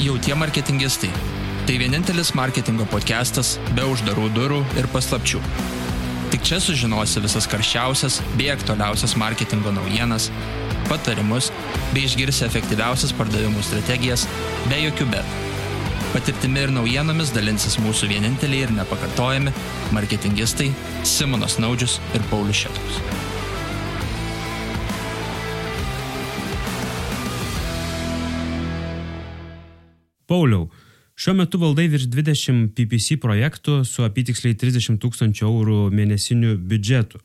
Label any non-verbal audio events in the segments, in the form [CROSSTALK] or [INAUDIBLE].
jau tie marketingistai. Tai vienintelis marketingo podcastas be uždarų durų ir paslapčių. Tik čia sužinosi visas karščiausias bei aktualiausias marketingo naujienas, patarimus bei išgirsi efektyviausias pardavimų strategijas be jokių bet. Patirtimi ir naujienomis dalinsis mūsų vieninteliai ir nepakartojami marketingistai Simonas Naudžius ir Paulius Šetkus. Pauliau, šiuo metu valdai virš 20 PPC projektų su apytiksliai 30 tūkstančių eurų mėnesiniu biudžetu.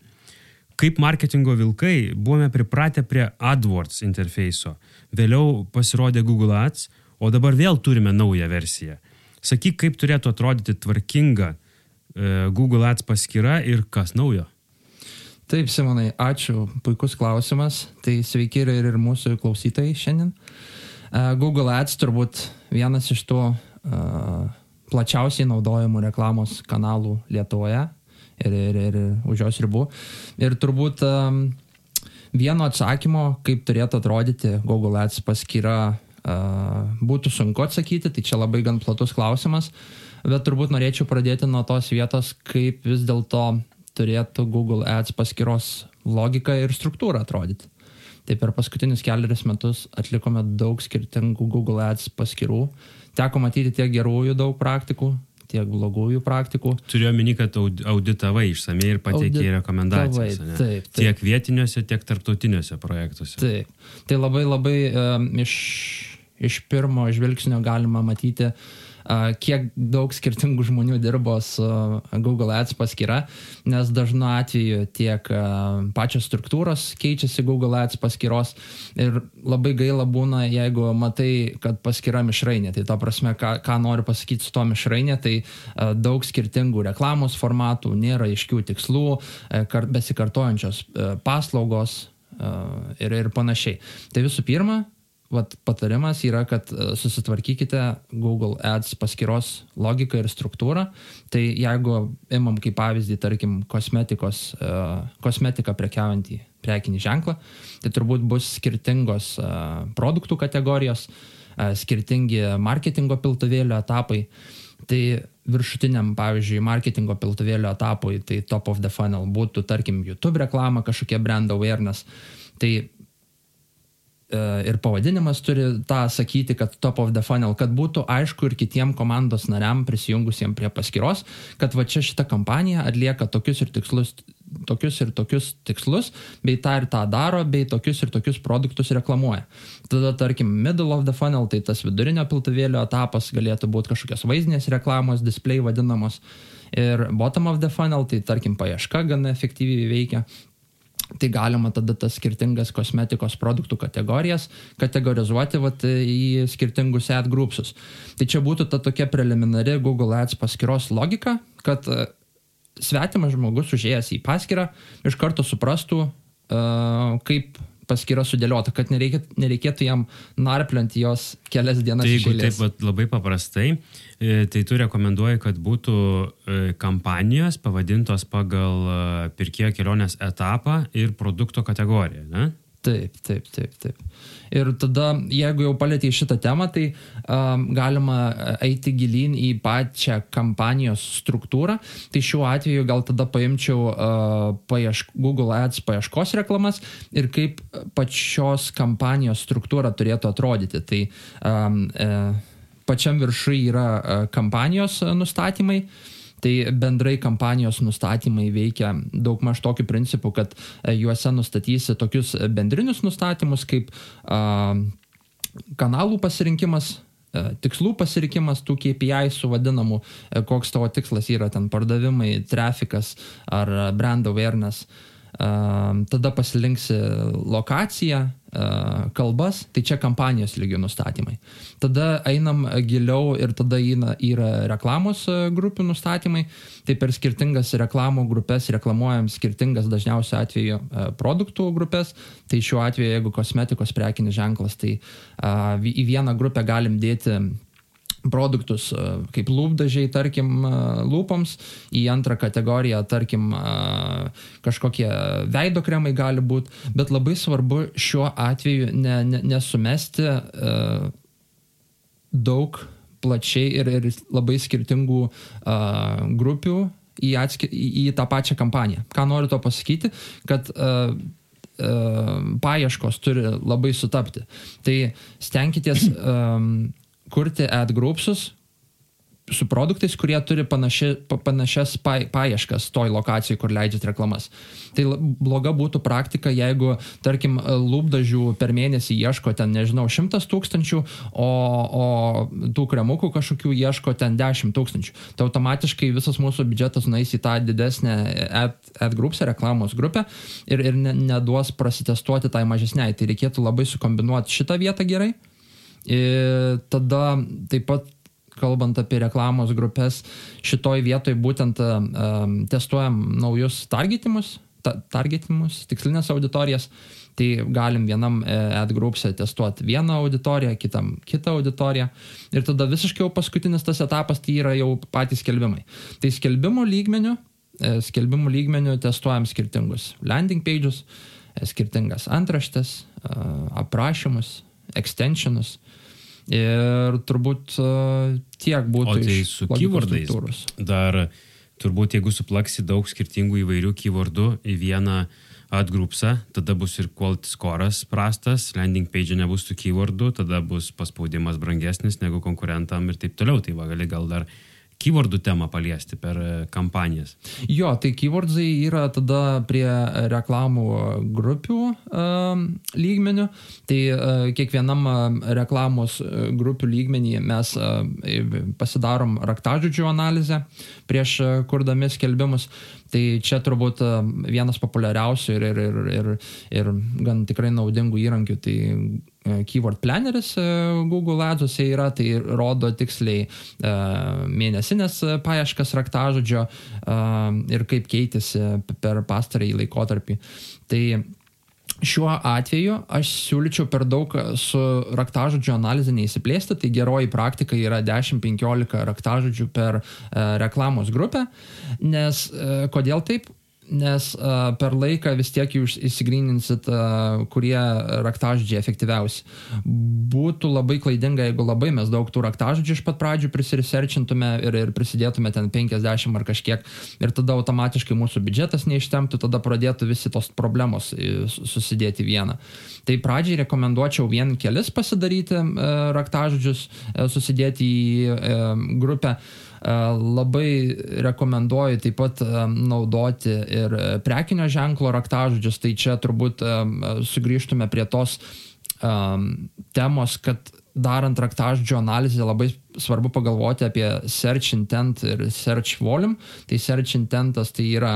Kaip marketingo vilkai buvome pripratę prie AdWords interfeiso, vėliau pasirodė Google Ads, o dabar vėl turime naują versiją. Sakyk, kaip turėtų atrodyti tvarkinga e, Google Ads paskyra ir kas naujo? Taip, Simonai, ačiū, puikus klausimas. Tai sveiki ir, ir mūsų klausytojai šiandien. Uh, Google Ads turbūt vienas iš tų uh, plačiausiai naudojamų reklamos kanalų Lietuvoje ir, ir, ir už jos ribų. Ir turbūt um, vieno atsakymo, kaip turėtų atrodyti Google Ads paskyra, uh, būtų sunku atsakyti, tai čia labai gan platus klausimas, bet turbūt norėčiau pradėti nuo tos vietos, kaip vis dėlto turėtų Google Ads paskyros logika ir struktūra atrodyti. Tai per paskutinius keliarius metus atlikome daug skirtingų Google Ads paskirų. Teko matyti tiek gerųjų daug praktikų, tiek blogųjų praktikų. Turiu omeny, kad auditavai išsamei ir pateikė rekomendacijas. Taip, taip. Tiek vietiniuose, tiek tarptautiniuose projektuose. Taip. Tai labai labai um, iš, iš pirmo žvilgsnio galima matyti uh, kiek daug skirtingų žmonių dirbo su Google Ads paskyra, nes dažnu atveju tiek pačios struktūros keičiasi Google Ads paskyros ir labai gaila būna, jeigu matai, kad paskyra mišrainė. Tai to prasme, ką, ką noriu pasakyti su to mišrainė, tai daug skirtingų reklamos formatų, nėra aiškių tikslų, besikartojančios paslaugos ir, ir panašiai. Tai visų pirma, vat, patarimas yra, kad e, susitvarkykite Google Ads paskyros logiką ir struktūrą. Tai jeigu imam kaip pavyzdį, tarkim, kosmetikos, uh, kosmetiką prekiaujantį prekinį ženklą, tai turbūt bus skirtingos uh, produktų kategorijos, uh, skirtingi marketingo piltuvėlio etapai. Tai viršutiniam, pavyzdžiui, marketingo piltuvėlio etapui, tai top of the funnel būtų, tarkim, YouTube reklama, kažkokie brand awareness. Tai ir pavadinimas turi tą sakyti, kad top of the funnel, kad būtų aišku ir kitiem komandos nariam prisijungusiem prie paskyros, kad va čia šita kampanija atlieka tokius ir tikslus tokius ir tokius tikslus, bei tą ir tą daro, bei tokius ir tokius produktus reklamuoja. Tada, tarkim, middle of the funnel, tai tas vidurinio piltuvėlio etapas galėtų būti kažkokios vaizdinės reklamos, display vadinamos. Ir bottom of the funnel, tai tarkim, paieška gana efektyviai veikia. Tai galima tada tas skirtingas kosmetikos produktų kategorijas kategorizuoti vat, į skirtingus ad groupsus. Tai čia būtų ta tokia preliminari Google Ads paskyros logika, kad e, svetimas žmogus užėjęs į paskyrą iš karto suprastų, uh, kaip paskyra sudėliota, kad nereikėtų, nereikėtų jam narpliant jos kelias dienas. Tai jeigu taip vat, labai paprastai, e, tai tu rekomenduoji, kad būtų e, kampanijos pavadintos pagal e, pirkėjo kelionės etapą ir produkto kategoriją, ne? Taip, taip, taip, taip. Ir tada, jeigu jau palėtė šitą temą, tai um, galima eiti gilin į pačią kampanijos struktūrą. Tai šiuo atveju gal tada paimčiau uh, paiešk, Google Ads paieškos reklamas ir kaip pačios kampanijos struktūra turėtų atrodyti. Tai um, uh, pačiam viršui yra uh, kampanijos nustatymai. Uh, Tai bendrai kampanijos nustatymai veikia daug maž tokiu principu, kad e, juose nustatysi tokius bendrinius nustatymus kaip a, kanalų pasirinkimas, e, tikslų pasirinkimas tų KPI su vadinamu, e, koks tavo tikslas yra ten pardavimai, trafikas ar brand awareness. Tada pasilinksi lokaciją, kalbas, tai čia kampanijos lygių nustatymai. Tada einam giliau ir tada yra reklamos grupių nustatymai. Tai per skirtingas reklamų grupės reklamuojam skirtingas dažniausiu atveju produktų grupės. Tai šiuo atveju, jeigu kosmetikos prekinis ženklas, tai į vieną grupę galim dėti produktus e, kaip lūpdažiai, tarkim, e, lūpoms, į antrą kategoriją, tarkim, e, kažkokie veido kremai gali būti, bet labai svarbu šiuo atveju ne, ne, nesumesti daug, plačiai ir, ir labai skirtingų uh, grupių į, atski, į, į tą pačią kampaniją. Ką noriu to pasakyti, kad uh, paieškos turi labai sutapti. Tai stenkitės um, kurti ad groupsus, su produktais, kurie turi panaši, panašias pa, paieškas toj lokacijai, kur leidžiat reklamas. Tai bloga būtų praktika, jeigu, tarkim, lūpdažių per mėnesį ieško ten, nežinau, šimtas tūkstančių, o, o tų kremukų kažkokių ieško ten dešimt tūkstančių. Tai automatiškai visas mūsų biudžetas nueis į tą didesnę groups, reklamos grupę ir, ir ne, neduos prasitestuoti tai mažesniai. Tai reikėtų labai sukombinuoti šitą vietą gerai. Ir tada taip pat kalbant apie reklamos grupės, šitoj vietoj būtent um, testuojam naujus targetimus, ta, targetimus, tikslinės auditorijas. Tai galim vienam e, ad groupse testuoti vieną auditoriją, kitam kitą auditoriją. Ir tada visiškai jau paskutinis tas etapas tai yra jau patys skelbimai. Tai skelbimų lygmenių, skelbimų lygmenių testuojam skirtingus landing pages, skirtingas antraštės, aprašymus, extensionus Ir turbūt uh, tiek būtų. O tai su keywordais. Dar turbūt jeigu suplaksi daug skirtingų įvairių keywordų į vieną atgrupsą, tada bus ir quality scoras prastas, landing page nebus tų keywordų, tada bus paspaudimas brangesnis negu konkurentam ir taip toliau. Tai va, gali gal dar keywordų temą paliesti per e, kampanijas. Jo, tai keywordsai yra tada prie reklamų grupių uh, lygmenių. Tai uh, kiekvienam reklamos grupių lygmenį mes uh, pasidarom raktažodžių analizę prieš kurdami skelbimus. Tai čia turbūt vienas populiariausių ir, ir, ir, ir, ir gan tikrai naudingų įrankių. Tai E, keyword planneris e, Google Ads'ose yra, tai rodo tiksliai e, mėnesinės paieškas raktažodžio ir kaip keitėsi per pastarąjį laikotarpį. Tai Šiuo atveju aš siūlyčiau per daug su raktažodžio analizė neįsiplėsti, tai geroji praktika yra 10-15 raktažodžių per reklamos grupę, nes kodėl taip? Nes uh, per laiką vis tiek jūs įsigryninsit, uh, kurie raktažodžiai efektyviausi. Būtų labai klaidinga, jeigu labai mes daug tų raktažodžių iš pat pradžių prisiriserčintume ir, ir prisidėtume ten 50 ar kažkiek ir tada automatiškai mūsų biudžetas neištemtų, tada pradėtų visi tos problemos susidėti vieną. Tai pradžiai rekomenduočiau vien kelis pasidaryti uh, raktažodžius, uh, susidėti į uh, grupę. Uh, E, labai rekomenduoju taip pat e, naudoti ir prekinio ženklo raktažodžius, tai čia turbūt e, sugrįžtume prie tos temos, kad darant raktažodžio analizę labai svarbu pagalvoti apie search intent ir search volume. Tai search intentas tai yra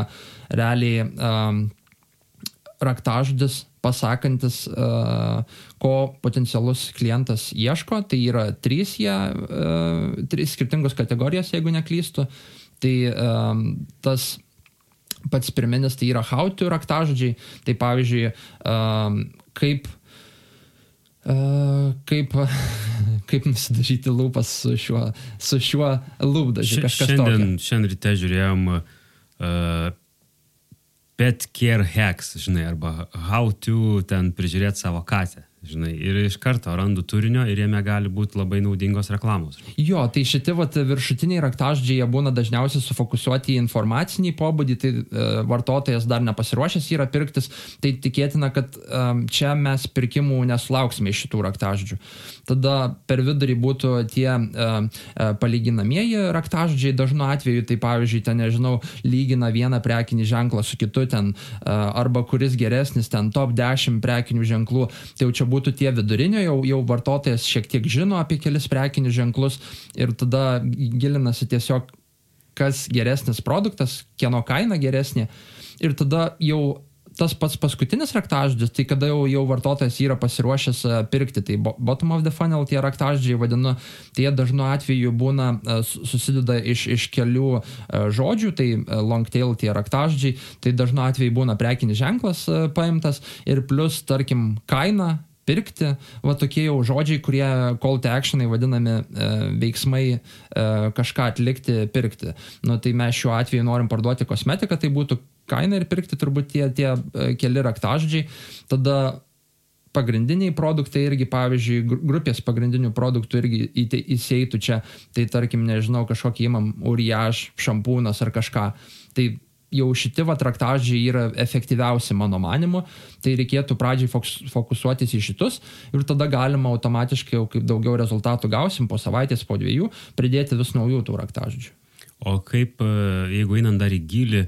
realiai um, raktažodis pasakantis, uh, ko potencialus klientas ieško. Tai yra trys, jie, uh, trys skirtingos kategorijos, jeigu neklystu. Tai um, tas pats pirminis tai yra how to raktažodžiai. Tai pavyzdžiui, kaip kaip, [LAUGHS] kaip nusidažyti lūpas su šiuo, su šiuo lūpdažiu. Šiandien, šiandien ryte žiūrėjom uh, pet care hacks, žinai, arba how to ten prižiūrėti savo katę žinai, ir iš karto randu turinio ir jame gali būti labai naudingos reklamos. Jo, tai šitie vat, viršutiniai raktažodžiai, jie būna dažniausiai sufokusuoti į informacinį pobūdį, tai e, vartotojas dar nepasiruošęs yra pirktis, tai tikėtina, kad e, čia mes pirkimų nesulauksime iš šitų raktažodžių. Tada per vidurį būtų tie e, e, palyginamieji raktažodžiai, dažnu atveju tai pavyzdžiui, ten nežinau, lygina vieną prekinį ženklą su kitu ten, e, arba kuris geresnis, ten top 10 prekinių ženklų, tai jau čia būtų tie vidurinio, jau, jau vartotojas šiek tiek žino apie kelis prekinius ženklus ir tada gilinasi tiesiog, kas geresnis produktas, kieno kaina geresnė. Ir tada jau tas pats paskutinis raktažodis, tai kada jau, jau vartotojas yra pasiruošęs e, pirkti, tai bottom of the funnel tie raktažodžiai vadinu, tai jie dažnu atveju būna e, susideda iš, iš kelių e, žodžių, tai long tail tie raktažodžiai, tai dažnu atveju būna prekinis ženklas paimtas ir plus, tarkim, kaina pirkti, va tokie jau žodžiai, kurie call to actionai vadinami e, veiksmai e, kažką atlikti, pirkti. Nu, tai mes šiuo atveju norim parduoti kosmetiką, tai būtų kaina ir pirkti turbūt tie, tie e, keli raktažodžiai. Tada pagrindiniai produktai irgi, pavyzdžiui, grupės pagrindinių produktų irgi įseitų čia, tai tarkim, nežinau, kažkokį įmam uriaž, šampūnas ar kažką. Tai jau šitie va traktažai yra efektyviausi mano manimu, tai reikėtų pradžiai fokusuotis į šitus ir tada galima automatiškai, jau kaip daugiau rezultatų gausim po savaitės, po dviejų, pridėti vis naujų tų raktažodžių. O kaip, e, jeigu einant dar į gilį,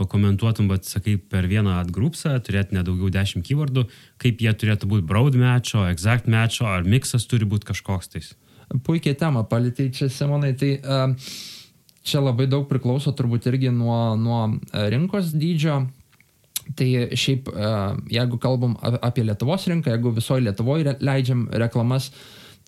pakomentuotum, bet sakai, per vieną atgrupsą turėti nedaugiau 10 keywordų, kaip jie turėtų būti broad matcho, exact matcho, ar miksas turi būti kažkoks tais? Puikiai tema palitai čia, Simonai. Tai uh, čia labai daug priklauso turbūt irgi nuo, nuo rinkos dydžio. Tai šiaip, uh, jeigu kalbam apie Lietuvos rinką, jeigu visoje Lietuvoje leidžiam reklamas,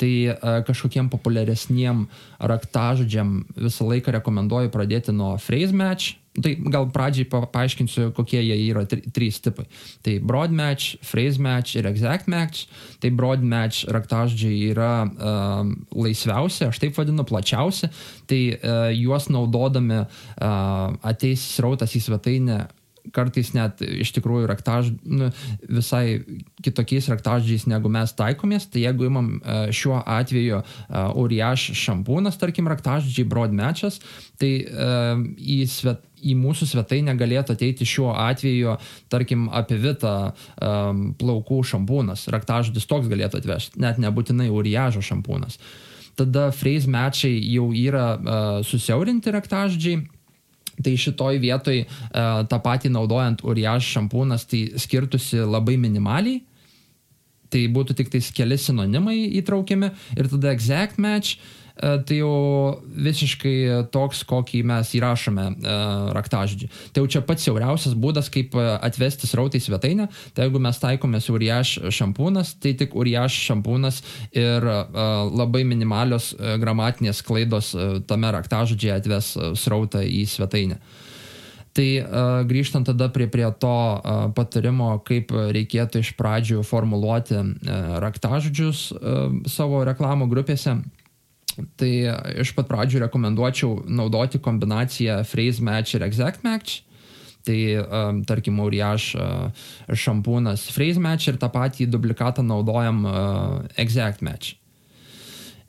tai uh, kažkokiem populiaresniem raktažodžiam visą laiką rekomenduoju pradėti nuo phrase match, Tai gal pradžiai pa, paaiškinsiu, kokie jie yra trys tipai. Tai broad match, phrase match ir exact match. Tai broad match raktažodžiai yra uh, laisviausi, aš taip vadinu, plačiausi. Tai uh, juos naudodami uh, ateis srautas į svetainę kartais net iš tikrųjų raktaž, nu, visai kitokiais raktažodžiais negu mes taikomės. Tai jeigu imam e, šiuo atveju Uriaš šampūnas, tarkim, raktažodžiai broad matches, tai uh, į, svet, į mūsų svetainę galėtų ateiti šiuo atveju, tarkim, apie vitą um, plaukų šampūnas. Raktažodis toks galėtų atvežti, net nebūtinai Uriažo šampūnas. Tada phrase matchai jau yra uh, susiaurinti raktažodžiai Tai šitoj vietoj e, tą patį naudojant Uriaž šampūnas, tai skirtusi labai minimaliai. Tai būtų tik tais keli sinonimai įtraukiami ir tada exact match E, tai jau visiškai toks, kokį mes įrašome e, raktažodžiui. Tai jau čia pats siauriausias būdas, kaip e, atvesti srautai svetainę. Tai jeigu mes taikomės Uriaš šampūnas, tai tik Uriaš šampūnas ir labai minimalios gramatinės klaidos tame raktažodžiai atves srautą į svetainę. Tai grįžtant tada prie, prie to patarimo, kaip reikėtų iš pradžių formuluoti raktažodžius savo reklamų grupėse, Tai iš pat pradžių rekomenduočiau naudoti kombinaciją phrase match ir exact match. Tai um, tarkim, Uriaš uh, šampūnas phrase match ir tą patį duplikatą naudojam uh, exact match.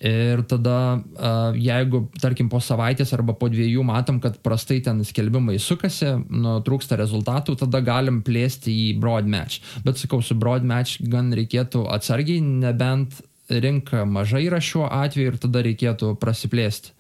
Ir tada, uh, jeigu, tarkim, po savaitės arba po dviejų matom, kad prastai ten skelbimai sukasi, nu, trūksta rezultatų, tada galim plėsti į broad match. Bet sakau, su broad match gan reikėtų atsargiai, nebent rinka maža yra šiuo atveju ir tada reikėtų prasiplėsti.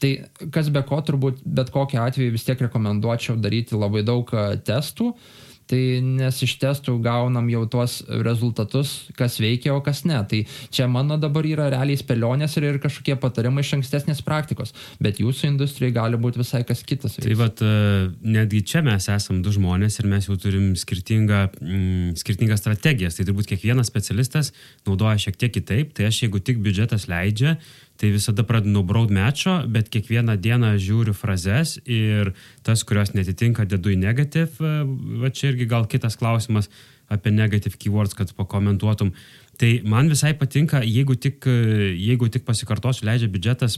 Tai kas be ko, turbūt bet kokiu atveju vis tiek rekomenduočiau daryti labai daug e, testų, uh, Tai nes iš testų gaunam jau tuos rezultatus, kas veikia, o kas ne. Tai čia mano dabar yra realiai spėlionės ir, ir kažkokie patarimai iš ankstesnės praktikos, bet jūsų industrijai gali būti visai kas kitas. Tai vad, e, netgi čia mes esam du žmonės ir mes jau turim skirtingą, mm, skirtingas strategijas. Tai turbūt kiekvienas specialistas naudoja šiek tiek kitaip. Tai aš jeigu tik biudžetas leidžia, tai visada pradedu nuo broad matcho, bet kiekvieną dieną žiūriu frazes ir tas, kurios netitinka, dedu į negative. Va čia irgi gal kitas klausimas apie negative keywords, kad pakomentuotum. Tai man visai patinka, jeigu tik, jeigu tik pasikartosiu, leidžia biudžetas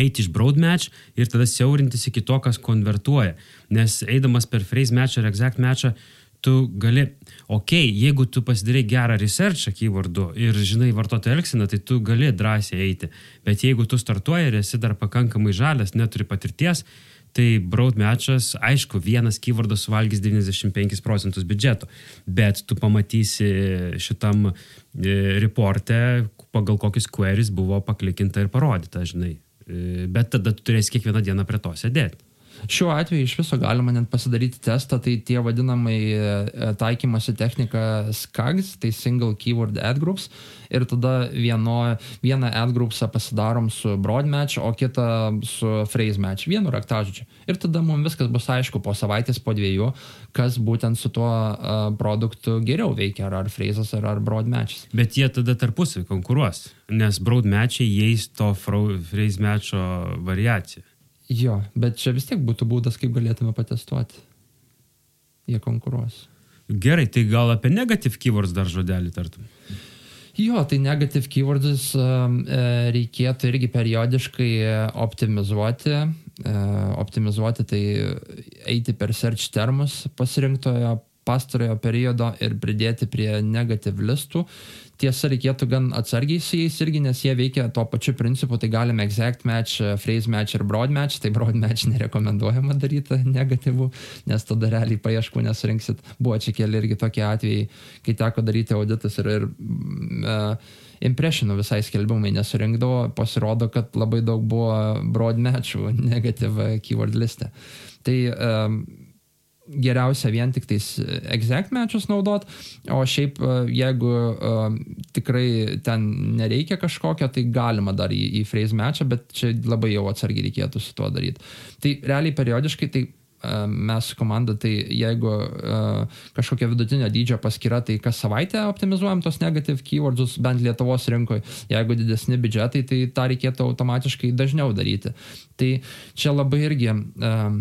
eiti iš broad match ir tada siaurintis iki to, kas konvertuoja. Nes eidamas per phrase match ar exact match, tu gali, okay, jeigu tu pasidarai gerą researchą keywordu ir žinai vartotojų elgseną, tai tu gali drąsiai eiti. Bet jeigu tu startuoji ir esi dar pakankamai žalias, neturi patirties, tai broad matchas, aišku, vienas keywordas suvalgys 95 procentus biudžeto, bet tu pamatysi šitam e, reporte, pagal kokius queries buvo paklikinta ir parodyta, žinai. E, bet tada tu turėsi kiekvieną dieną prie to sėdėti. Šiuo atveju iš viso galima net pasidaryti testą, tai tie vadinamai e, taikymosi technika SCAGs, tai Single Keyword Ad Groups, ir tada vieno, vieną ad groupsą pasidarom su broad match, o kitą su phrase match, vienu raktažodžiu. Ir tada mums viskas bus aišku po savaitės, po dviejų, kas būtent su tuo uh, produktu geriau veikia, ar, ar phrases, ar, ar broad matches. Bet jie tada tarpusavį konkuruos, nes broad matchai įeis to phrase matcho variaciją. Jo, bet čia vis tiek būtų būdas, kaip galėtume patestuoti. Jie konkuruos. Gerai, tai gal apie negative keywords dar žodelį tartum? Jo, tai negative keywords um, e, reikėtų irgi periodiškai optimizuoti. E, optimizuoti tai eiti per search termus pasirinktojo pastarojo periodo ir pridėti prie negative listų. Tiesa, reikėtų gan atsargiai su jais irgi, nes jie veikia tuo pačiu principu, tai galime exact match, phrase match ir broad match, tai broad match [LAUGHS] nerekomenduojama daryti negatyvų, nes tada realiai paieškų nesurinksit. Buvo čia keli irgi tokie atvejai, kai teko daryti auditus ir, ir uh, impressionų visai skelbimai nesurinkdavo, pasirodo, kad labai daug buvo broad matchų [LAUGHS] negative keyword liste. Tai um, geriausia vien tik tais exact matches naudot, o šiaip jeigu uh, tikrai ten nereikia kažkokio, tai galima dar į, į phrase matchą, bet čia labai jau atsargiai reikėtų su tuo daryti. Tai realiai periodiškai tai mes komanda, tai jeigu uh, kažkokia vidutinio dydžio paskyra, tai kas savaitę optimizuojam tos negative keywordus, bent Lietuvos rinkoje. Jeigu didesni biudžetai, tai tą reikėtų automatiškai dažniau daryti. Tai čia labai irgi uh,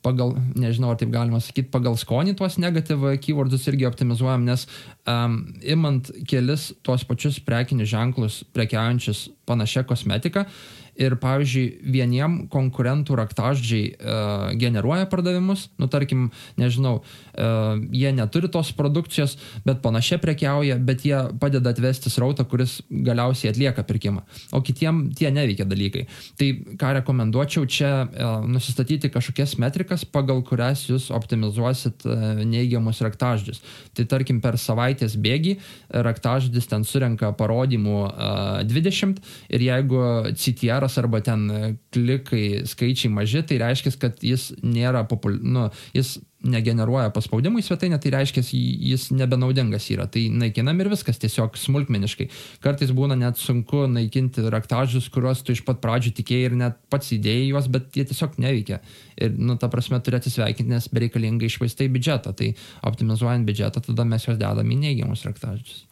pagal, nežinau, ar taip galima sakyti, pagal skonį tuos negative keywordus irgi optimizuojam, nes um, imant kelis tuos pačius prekinius ženklus prekiaujančius panašia kosmetika, uh, ir, pavyzdžiui, vieniem konkurentų raktaždžiai uh, generuoja pardavimus, nu, tarkim, nežinau, uh, jie neturi tos produkcijos, bet panašiai prekiauja, bet jie padeda atvesti srautą, kuris galiausiai atlieka pirkimą, o kitiem tie neveikia dalykai. Tai ką rekomenduočiau čia uh, nusistatyti kažkokias metrikas, pagal kurias jūs optimizuosit uh, neigiamus raktaždžius. Tai tarkim, per savaitės bėgį raktaždis ten surenka parodymų uh, 20 ir jeigu CTR populiarus arba ten e, klikai, skaičiai maži, tai reiškia, kad jis nėra populiarus, nu, jis negeneruoja paspaudimų į svetainę, tai reiškia, jis nebenaudingas yra. Tai naikinam ir viskas tiesiog smulkmeniškai. Kartais būna net sunku naikinti raktažus, kuriuos tu iš pat pradžių tikėjai ir net pats įdėjai juos, bet jie tiesiog neveikia. Ir, nu, ta prasme, turi atsisveikinti, nes bereikalingai išvaistai biudžetą. Tai optimizuojant biudžetą, tada mes juos dedam į neigiamus raktažus.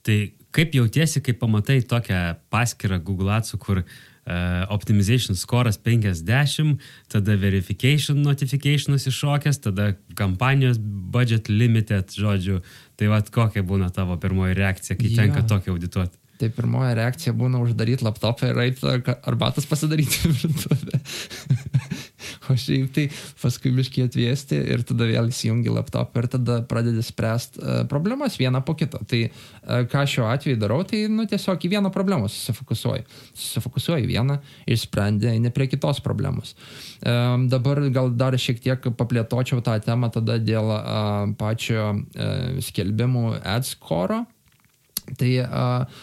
Tai kaip jautiesi, kai pamatai tokią paskirą Google Ads, kur Uh, optimization score'as 50, tada verification notification'as iššokęs, tada kampanijos budget limited, žodžiu. Tai vad kokia būna tavo pirmoji reakcija, kai ja. tenka tokį audituoti? Tai pirmoji reakcija būna uždaryti laptopą ir eiti arbatas pasidaryti virtuvę. [LAUGHS] [LAUGHS] o šiaip tai paskui biškiai atvėsti ir tada vėl įsijungi laptopą ir tada pradedi spręsti uh, problemas vieną po kito. Tai uh, ką šiuo atveju darau, tai nu, tiesiog į vieną problemą susifokusuoju. Susifokusuoju vieną ir sprendė ne prie kitos problemos. Um, dabar gal dar šiek tiek paplėtočiau tą temą tada dėl uh, pačio uh, skelbimų adscore. Tai uh,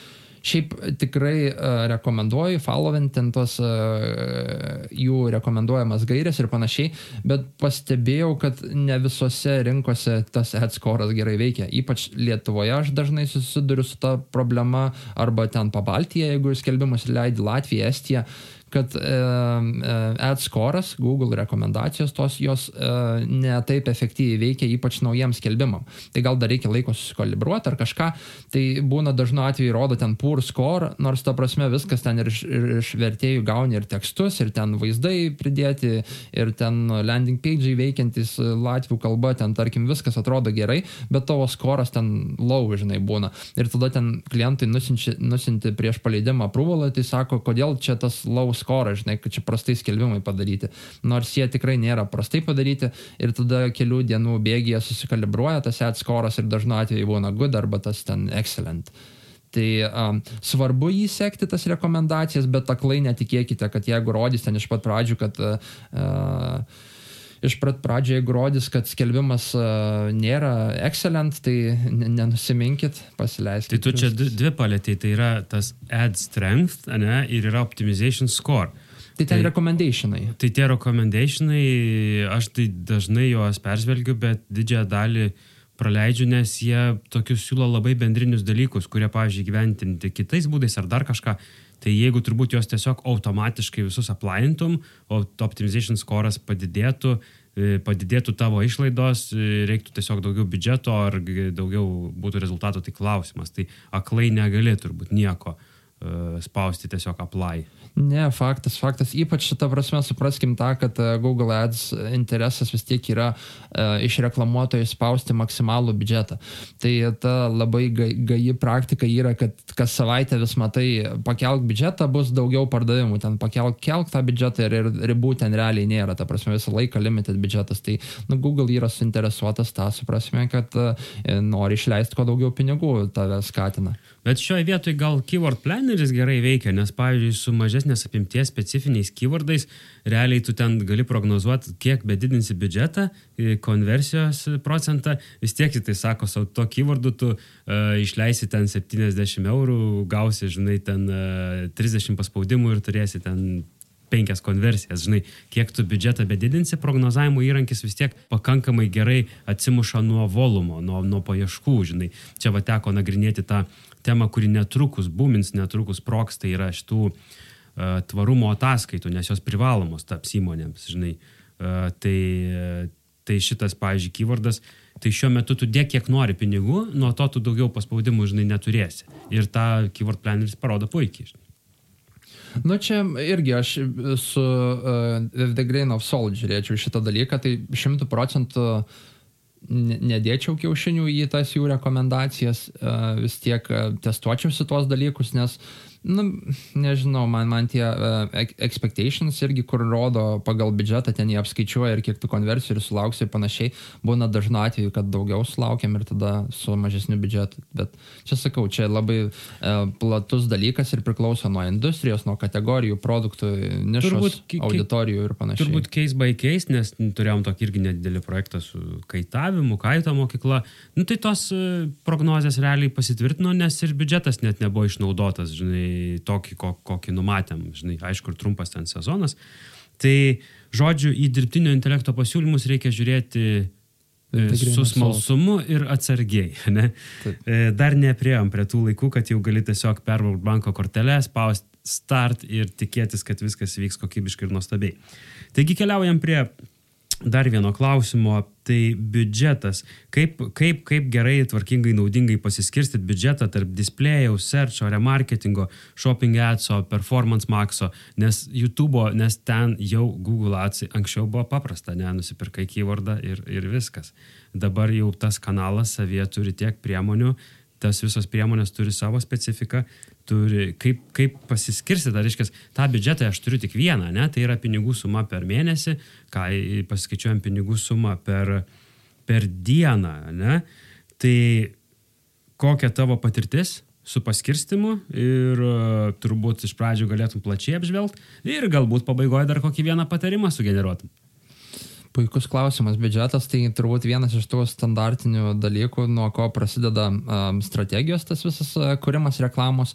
Šiaip tikrai uh, rekomenduoju followinti tos uh, jų rekomenduojamas gairias ir panašiai, bet pastebėjau, kad ne visose rinkose tas adscore'as gerai veikia. Ypač Lietuvoje aš dažnai susiduriu su ta problema arba ten pabaltyje, jeigu skelbimus leidi Latvija, Estija. Uh, kad e, e, ad score'as, Google rekomendacijos tos jos e, ne taip efektyviai veikia, ypač naujiems skelbimam. Tai gal dar reikia laiko susikalibruoti ar kažką. Tai būna dažnu atveju rodo ten pur score, nors ta prasme viskas ten ir iš, ir iš vertėjų gauni ir tekstus, ir ten vaizdai pridėti, ir ten landing page'ai veikiantis latvių kalba, ten tarkim viskas atrodo gerai, bet tavo skoras ten low, žinai, būna. Ir tada ten klientai nusinti prieš paleidimą approvalą, tai sako, kodėl čia tas low score, žinai, kad čia prastai skelbimai padaryti. Nors jie tikrai nėra prastai padaryti ir tada kelių dienų bėgyje susikalibruoja tas ad score'as ir dažnu atveju būna good arba tas ten excellent. Tai um, svarbu jį sekti tas rekomendacijas, bet aklai netikėkite, kad jeigu rodys ten iš pat pradžių, kad uh, iš prat pradžio, jeigu rodys, kad skelbimas uh, nėra excellent, tai nenusiminkit, pasileiskite. Tai tu čia dvi palėtėjai, tai yra tas ad strength ne, ir yra optimization score. Tai ten tai, recommendationai. Tai tie recommendationai, aš tai dažnai juos peržvelgiu, bet didžiąją dalį praleidžiu, nes jie tokius siūlo labai bendrinius dalykus, kurie, pavyzdžiui, gyventinti kitais būdais ar dar kažką. Tai jeigu turbūt jos tiesiog automatiškai visus aplaintum, o optimization score'as padidėtų, e, padidėtų tavo išlaidos, e, reiktų tiesiog daugiau biudžeto ar daugiau būtų rezultatų, tai klausimas. Tai aklai negali turbūt nieko uh, spausti tiesiog apply. Ne, faktas, faktas. Ypač šitą prasme supraskim tą, kad e, Google Ads interesas vis tiek yra uh, iš reklamuotojų spausti maksimalų biudžetą. Tai ta labai gaji praktika yra, kad kas savaitę vis matai, pakelk biudžetą, bus daugiau pardavimų, ten pakelk kelk tą biudžetą ir, ir ribų ten realiai nėra, ta prasme visą laiką limited biudžetas. Tai nu, Google yra suinteresuotas tą, suprasime, kad uh, nori išleisti kuo daugiau pinigų, tave skatina. Bet šioje vietoje gal keyword planeris gerai veikia, nes pavyzdžiui, su mažesnės apimties specifiniais keywordais realiai tu ten gali prognozuoti, kiek bedidinsi biudžetą, konversijos procentą, vis tiek tai sako, savo to keywordu tu uh, išleisi ten 70 eurų, gausi, žinai, ten uh, e, 30 paspaudimų ir turėsi ten penkias konversijas, žinai, kiek tu biudžetą bedidinsi, prognozavimo įrankis vis tiek pakankamai gerai atsimuša nuo volumo, nuo, nuo paieškų, žinai. Čia va teko nagrinėti tą temą, kuri netrukus būmins, netrukus proks, tai yra šitų uh, tvarumo ataskaitų, nes jos privalomos taps įmonėms, žinai. Uh, tai, tai šitas, pavyzdžiui, keywordas, tai šiuo metu tu dėk kiek nori pinigų, nuo to tu daugiau paspaudimų, žinai, neturėsi. Ir tą keyword planeris parodo puikiai, žinai. Nu čia irgi aš su uh, The Grain of Salt žiūrėčiau šitą dalyką, tai šimtų procentų nedėčiau kiaušinių į tas jų rekomendacijas, uh, vis tiek uh, testuočiausi tuos dalykus, nes uh, nu, nežinau, man, man tie uh, expectations irgi, kur rodo pagal biudžetą, ten jie apskaičiuoja ir kiek tų konversijų sulauksi ir panašiai, būna dažnu atveju, kad daugiau sulaukiam ir tada su mažesniu biudžetu. Bet čia sakau, čia labai uh, platus dalykas ir priklauso nuo industrijos, nuo kategorijų, produktų, nišos, turbūt, auditorijų ir panašiai. Turbūt case by case, nes turėjom tokį irgi nedidelį projektą su kaitavimu, kaito mokykla. Nu, tai tos uh, prognozijas realiai pasitvirtino, nes ir biudžetas net nebuvo išnaudotas, žinai, tokį, kokį numatėm, žinai, aišku, ir trumpas ten sezonas. Tai, žodžiu, į dirbtinio intelekto pasiūlymus reikia žiūrėti e, su smalsumu ir atsargiai. [LAUGHS] Ne? Taip. E, dar neprieėm prie tų laikų, kad jau gali tiesiog perbraukti banko kortelę, spausti start ir tikėtis, kad viskas vyks kokybiškai ir nuostabiai. Taigi keliaujam prie dar vieno klausimo, tai biudžetas. Kaip, kaip, kaip gerai, tvarkingai, naudingai pasiskirstyti biudžetą tarp displėjaus, searcho, remarketingo, shopping adso, performance maxo, nes YouTube, nes ten jau Google ads anksčiau buvo paprasta, ne, nusipirkai keywordą ir, ir viskas. Dabar jau tas kanalas savyje turi tiek priemonių, tas visos priemonės turi savo specifiką, turi, kaip, kaip pasiskirsti, tai reiškia, tą biudžetą aš turiu tik vieną, ne, tai yra pinigų suma per mėnesį, ką pasiskaičiuojam pinigų sumą per, per dieną, ne, tai kokia tavo patirtis su paskirstimu ir uh, turbūt iš pradžių galėtum plačiai apžvelgti ir galbūt pabaigoje dar kokį vieną patarimą sugeneruotum. Puikus klausimas. Biudžetas tai turbūt vienas iš tų standartinių dalykų, nuo ko prasideda um, strategijos tas visas uh, kūrimas reklamos.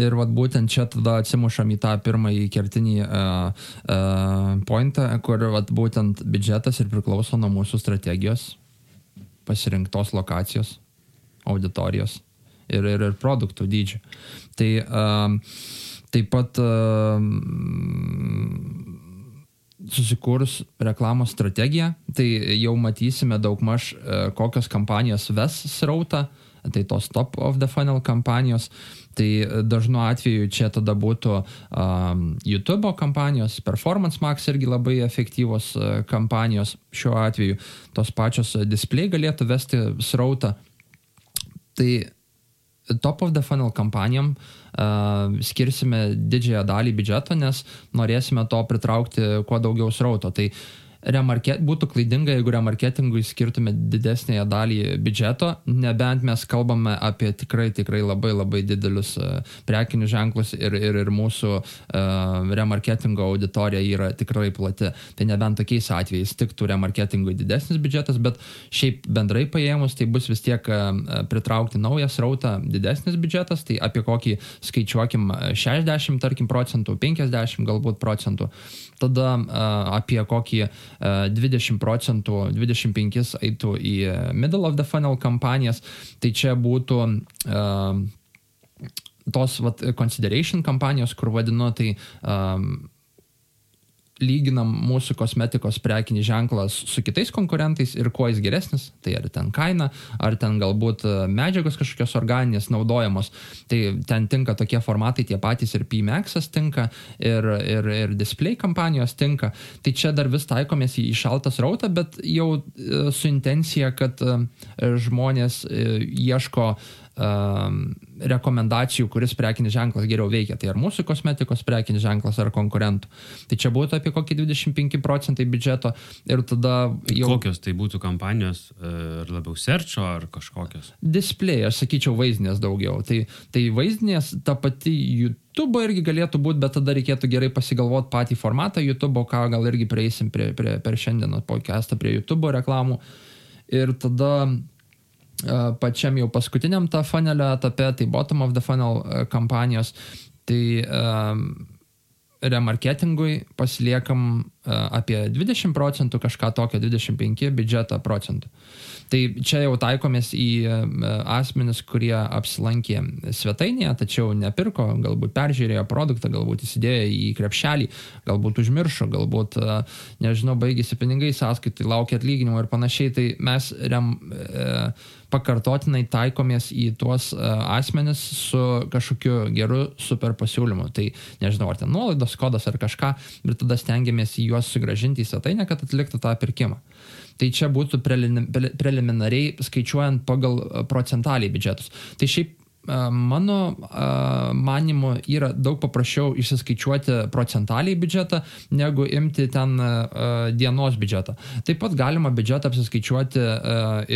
Ir vat, būtent čia tada atsimušam į tą pirmąjį kertinį uh, uh, pointą, kur vat, būtent biudžetas ir priklauso nuo mūsų strategijos, pasirinktos lokacijos, auditorijos ir, ir, ir produktų dydžio. Tai uh, taip pat uh, susikūrus reklamos strategiją, tai jau matysime daugmaž e, kokios kampanijos ves srautą, tai tos top of the funnel kampanijos. Tai dažnu atveju čia tada būtų um, YouTube kampanijos, Performance Max irgi labai efektyvos uh, kampanijos. Šiuo atveju tos pačios display galėtų vesti srautą. Tai top of the funnel kampanijom uh, skirsime didžiąją dalį biudžeto, nes norėsime to pritraukti kuo daugiau srauto. Tai uh, remarke, būtų klaidinga, jeigu remarketingui skirtume didesnėje dalį biudžeto, nebent mes kalbame apie tikrai, tikrai labai labai didelius uh, prekinius ženklus ir, ir, ir mūsų uh, remarketingo auditorija yra tikrai plati. Tai nebent tokiais atvejais tiktų remarketingui didesnis biudžetas, bet šiaip bendrai paėmus tai bus vis tiek uh, pritraukti naują srautą didesnis biudžetas, tai apie kokį skaičiuokim 60, tarkim, procentų, 50 galbūt procentų. Tada uh, apie kokį 20 procentų, 25 eitų į middle of the funnel kampanijas, tai čia būtų uh, tos vat, consideration kampanijos, kur vadinu, tai um, lyginam mūsų kosmetikos prekinį ženklą su kitais konkurentais ir kuo jis geresnis, tai ar ten kaina, ar ten galbūt e, medžiagos kažkokios organinės naudojamos, tai ten tinka tokie formatai tie patys ir PMAX tinka, ir, ir, ir display kampanijos tinka. Tai čia dar vis taikomės į šaltą srautą, bet jau e, su intencija, kad e, žmonės ieško rekomendacijų, kuris prekinis ženklas geriau veikia. Tai ar mūsų kosmetikos prekinis ženklas, ar konkurentų. Tai čia būtų apie kokį 25 procentai biudžeto ir tada jau... Kokios tai būtų kampanijos, ar labiau serčio, ar kažkokios? Display, aš sakyčiau, vaizdinės daugiau. Tai, tai vaizdinės ta pati YouTube irgi galėtų būti, bet tada reikėtų gerai pasigalvoti patį formatą YouTube, ką gal irgi prieisim prie, prie, per šiandieną podcastą prie YouTube reklamų. Ir tada pačiam jau paskutiniam tą funnelio etape, tai bottom of the funnel kampanijos, tai um, remarketingui pasiliekam apie 20 procentų, kažką tokio 25 biudžetą procentų. Tai čia jau taikomės į asmenis, kurie apsilankė svetainėje, tačiau nepirko, galbūt peržiūrėjo produktą, galbūt įsidėjo į krepšelį, galbūt užmiršo, galbūt, nežinau, baigėsi pinigai sąskaitai, laukia atlyginimo ir panašiai. Tai mes rem, e, pakartotinai taikomės į tuos asmenis su kažkokiu geru super pasiūlymu. Tai nežinau, ar ten nuolaidos kodas ar kažką, ir tada stengiamės juos sugražinti į svetainę, kad atliktų tą pirkimą. Tai čia būtų preliminariai skaičiuojant pagal procentaliai biudžetus. Tai šiaip Mano manimu yra daug paprasčiau išsiskaičiuoti procentaliai biudžetą, negu imti ten dienos biudžetą. Taip pat galima biudžetą apsiskaičiuoti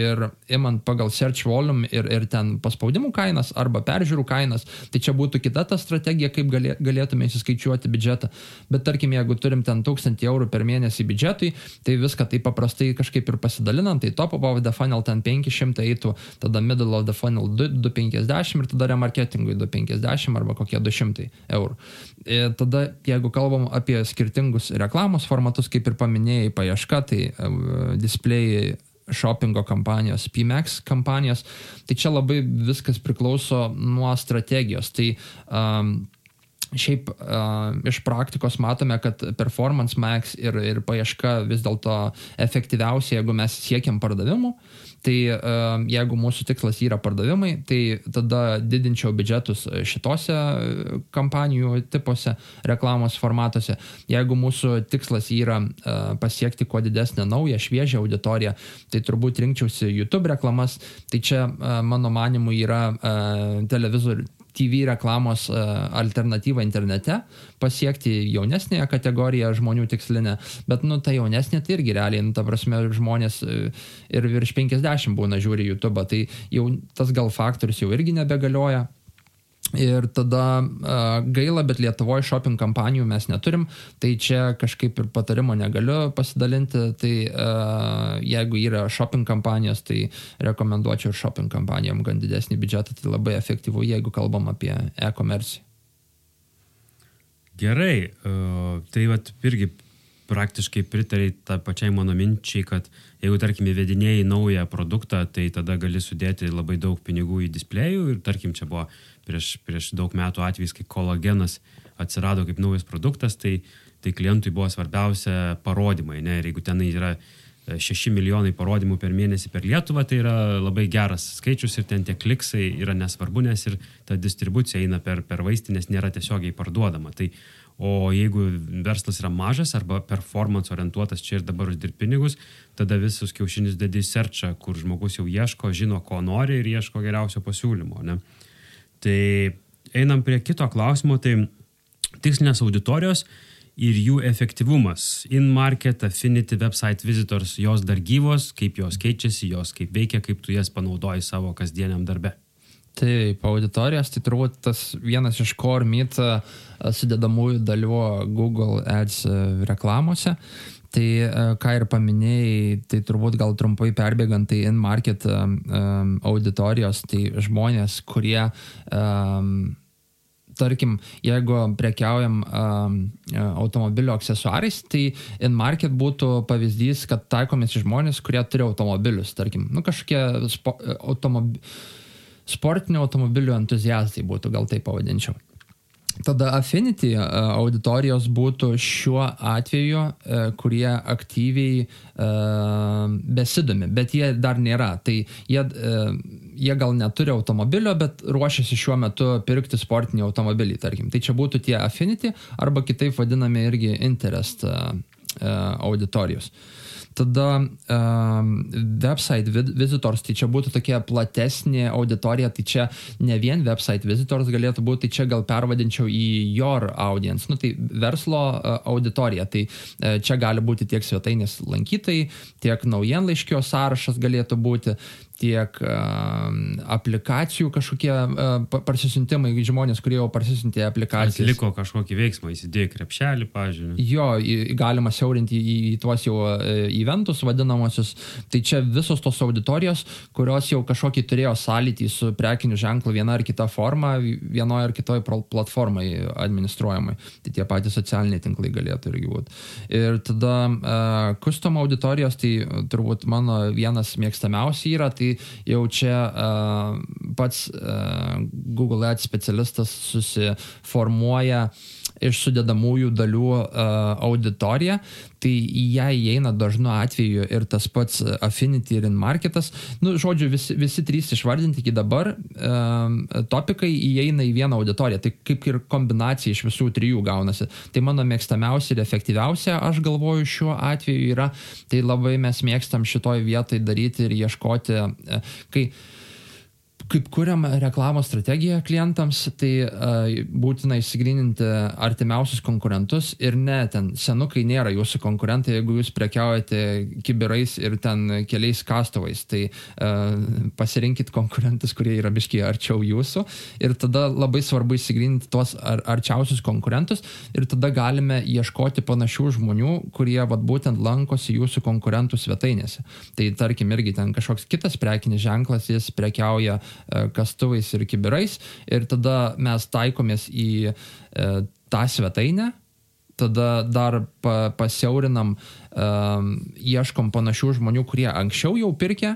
ir imant pagal search volume ir, ir ten paspaudimų kainas arba peržiūrų kainas. Tai čia būtų kita ta strategija, kaip galėtume įsiskaičiuoti biudžetą. Bet tarkim, jeigu turim ten 1000 eurų per mėnesį biudžetui, tai viską taip paprastai kažkaip ir pasidalinant, tai top of the funnel ten 500 eitų, tada middle of the funnel 250 ir tada remarketingui 250 arba kokie 200 eurų. Ir e, tada, jeigu kalbam apie skirtingus reklamos formatus, kaip ir paminėjai, paieška, tai uh, display shoppingo kampanijos, PMAX kampanijos, tai čia labai viskas priklauso nuo strategijos. Tai um, Šiaip uh, iš praktikos matome, kad performance max ir, ir paieška vis dėlto efektyviausia, jeigu mes siekiam pardavimų. Uh, Tai uh, jeigu mūsų tikslas yra pardavimai, tai tada didinčiau biudžetus šitose kampanijų tipuose, reklamos formatuose. Jeigu mūsų tikslas yra pasiekti kuo didesnę naują, šviežią auditoriją, tai turbūt rinkčiausi YouTube reklamas. Tai čia mano manimu yra televizorių TV reklamos e, alternatyvą internete, pasiekti jaunesnėje kategoriją žmonių tikslinę, bet, nu, ta jaunesnė tai irgi realiai, nu, ta prasme, žmonės e, ir virš 50 būna žiūri YouTube, tai jau tas gal faktorius jau irgi nebegalioja. Ir tada uh, gaila, bet Lietuvoje shopping kampanijų mes neturim, tai čia kažkaip ir patarimo negaliu pasidalinti. Tai uh, jeigu yra shopping kampanijos, tai rekomenduočiau ir shopping kampanijom gan didesnį biudžetą, tai labai efektyvu, jeigu kalbam apie e-commerce. Gerai, uh, tai vat irgi praktiškai pritariai tą pačiai mano minčiai, kad jeigu, tarkim, įvedinėjai naują produktą, tai tada gali sudėti labai daug pinigų į displejų ir, tarkim, čia buvo prieš, prieš daug metų atvejs, kai kolagenas atsirado kaip naujas produktas, tai, tai klientui buvo svarbiausia parodymai. Ne? Ir jeigu ten yra 6 e, milijonai parodymų per mėnesį per Lietuvą, tai yra labai geras skaičius ir ten tie kliksai yra nesvarbu, nes ir ta distribucija eina per, per vaistinės, nėra tiesiogiai parduodama. Tai, o jeigu verslas yra mažas arba performance orientuotas čia ir dabar uždirbti pinigus, tada visus kiaušinius dedi į serčą, kur žmogus jau ieško, žino, ko nori ir ieško geriausio pasiūlymo. Ne? Tai einam prie kito klausimo, tai tikslinės auditorijos ir jų efektyvumas. In-market, Affinity, Website Visitors, jos dar gyvos, kaip jos keičiasi, jos kaip veikia, kaip tu jas panaudoji savo kasdieniam darbe. Taip, auditorijos, tai turbūt tas vienas iš core meet sudėdamųjų dalių Google Ads reklamose. Tai ką ir paminėjai, tai turbūt gal trumpai perbėgant, tai in-market um, auditorijos, tai žmonės, kurie, um, tarkim, jeigu prekiaujam um, automobilio aksesuarais, tai in-market būtų pavyzdys, kad taikomės žmonės, kurie turi automobilius, tarkim, nu kažkokie spo, automob... sportinių automobilių entuziastai būtų, gal taip pavadinčiau. Tada Affinity e, auditorijos būtų šiuo atveju, e, kurie aktyviai besidomi, bet jie dar nėra. Tai jie, jie gal neturi automobilio, bet ruošiasi šiuo metu pirkti sportinį automobilį, tarkim. Tai čia būtų tie Affinity arba kitaip vadinami irgi interest auditorijos. Uh, Tada um, website visitors, tai čia būtų tokia platesnė auditorija, tai čia ne vien website visitors galėtų būti, tai čia gal pervadinčiau į your audience, nu tai verslo uh, auditorija, tai uh, čia gali būti tiek svetainės lankytojai, tiek naujienlaiškio sąrašas galėtų būti, tiek uh, aplikacijų kažkokie uh, parsisintimai, žmonės, kurie jau parsisintė aplikacijas. Atliko kažkokį veiksmą, įsidėjo krepšelį, pažiūrėjau. Jo, galima siaurinti į, į tuos jau eventus vadinamosius. Tai čia visos tos auditorijos, kurios jau kažkokį turėjo sąlytį su prekiniu ženklu viena ar kita forma, vienoje ar kitoje platformai administruojamai. Tai tie patys socialiniai tinklai galėtų irgi būti. Ir tada uh, custom auditorijos, tai turbūt mano vienas mėgstamiausių yra, tai tai jau čia uh, pats uh, Google Ads specialistas susiformuoja iš sudėdamųjų dalių uh, auditoriją, tai į ją įeina dažnu atveju ir tas pats Affinity ir InMarketas. Nu, žodžiu, visi, visi trys išvardinti iki dabar um, topikai įeina į vieną auditoriją. Tai kaip ir kombinacija iš visų trijų gaunasi. Tai mano mėgstamiausia ir efektyviausia, aš galvoju, šiuo atveju yra, tai labai mes mėgstam šitoj vietoj daryti ir ieškoti, kai kaip kuriam reklamos strategiją klientams, tai uh, būtina įsigrininti artimiausius konkurentus ir ne, ten senukai nėra jūsų konkurentai, jeigu jūs prekiaujate kiberais ir ten keliais kastuvais, tai uh, pasirinkit konkurentus, kurie yra biškiai arčiau jūsų ir tada labai svarbu įsigrininti tuos ar, arčiausius konkurentus ir tada galime ieškoti panašių žmonių, kurie vat, būtent lankosi jūsų konkurentų svetainėse. Tai tarkim irgi ten kažkoks kitas prekinis ženklas, jis prekiauja E, kastuvais ir kibirais. Ir tada mes taikomės į e, tą svetainę, tada dar pa, pasiaurinam, um, ieškom panašių žmonių, kurie anksčiau jau pirkė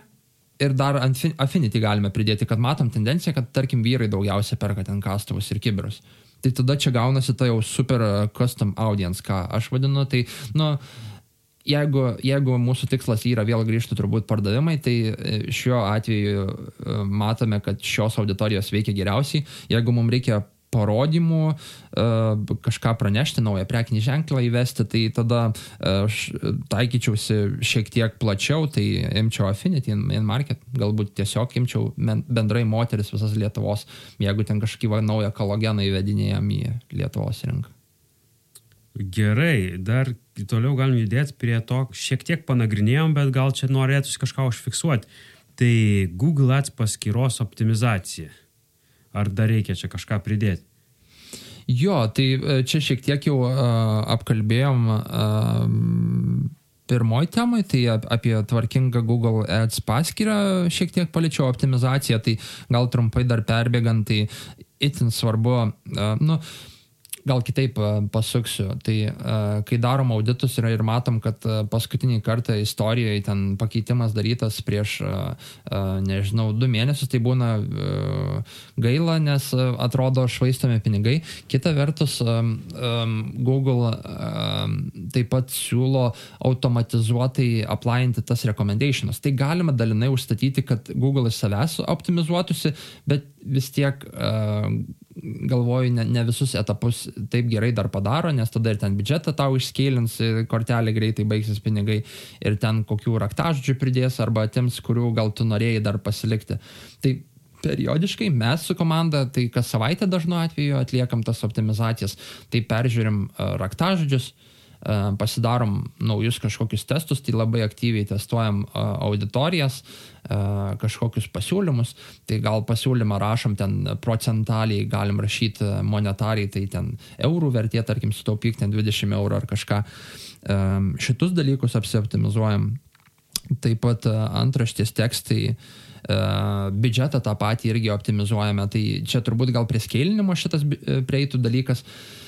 ir dar Affinity galime pridėti, kad matom tendenciją, kad tarkim vyrai daugiausia perka ten kastuvus ir kibirus. Tai tada čia gaunasi ta jau super custom audience, ką aš vadinu, tai, nu, jeigu, jeigu mūsų tikslas yra vėl grįžti turbūt pardavimai, tai e, šiuo atveju e, matome, kad šios auditorijos veikia geriausiai. Jeigu mums reikia parodymų, e, kažką pranešti, naują prekinį ženklą įvesti, tai tada aš taikyčiausi šiek tiek plačiau, tai imčiau Affinity in Market, galbūt tiesiog imčiau bendrai moteris visas Lietuvos, jeigu ten kažkokį naują kalogeną įvedinėjom į Lietuvos rinką. Gerai, dar toliau galim judėti prie to, šiek tiek panagrinėjom, bet gal čia norėtųsi kažką užfiksuoti. Tai Google Ads paskyros optimizacija. Ar dar reikia čia kažką pridėti? Jo, tai e, čia šiek tiek jau uh, apkalbėjom uh, pirmoji temai, tai apie tvarkingą Google Ads paskyrą šiek tiek paliečiau optimizaciją, tai gal trumpai dar perbėgant, tai itin svarbu, uh, nu, uh, gal kitaip e, pasuksiu. Tai e, kai darom auditus ir, ir matom, kad e, paskutinį kartą istorijoje ten pakeitimas darytas prieš, nežinau, du mėnesius, tai būna gaila, nes atrodo švaistomi pinigai. Kita vertus, Google taip pat siūlo automatizuotai aplainti tas recommendations. Tai galima dalinai užstatyti, kad Google iš savęs optimizuotųsi, bet vis tiek galvoju, ne, ne visus etapus taip gerai dar padaro, nes tada ir ten biudžetą tau išskėlins, kortelė greitai baigsis pinigai ir ten kokių raktažodžių pridės arba atims, kurių gal tu norėjai dar pasilikti. Tai periodiškai mes su komanda, tai kas savaitę dažnu atveju atliekam tas optimizacijas, tai peržiūrim raktažodžius, uh, E, pasidarom naujus kažkokius testus, tai labai aktyviai testuojam e, auditorijas, e, kažkokius pasiūlymus, tai gal pasiūlymą rašom ten procentaliai, galim rašyti monetariai, tai ten eurų vertė, tarkim, sutaupyk ten 20 eurų ar kažką. Šitus dalykus apsioptimizuojam. Taip pat antraštės tekstai, biudžetą tą patį irgi optimizuojame, tai čia turbūt gal prie skėlinimo šitas prieitų dalykas. Uh, E,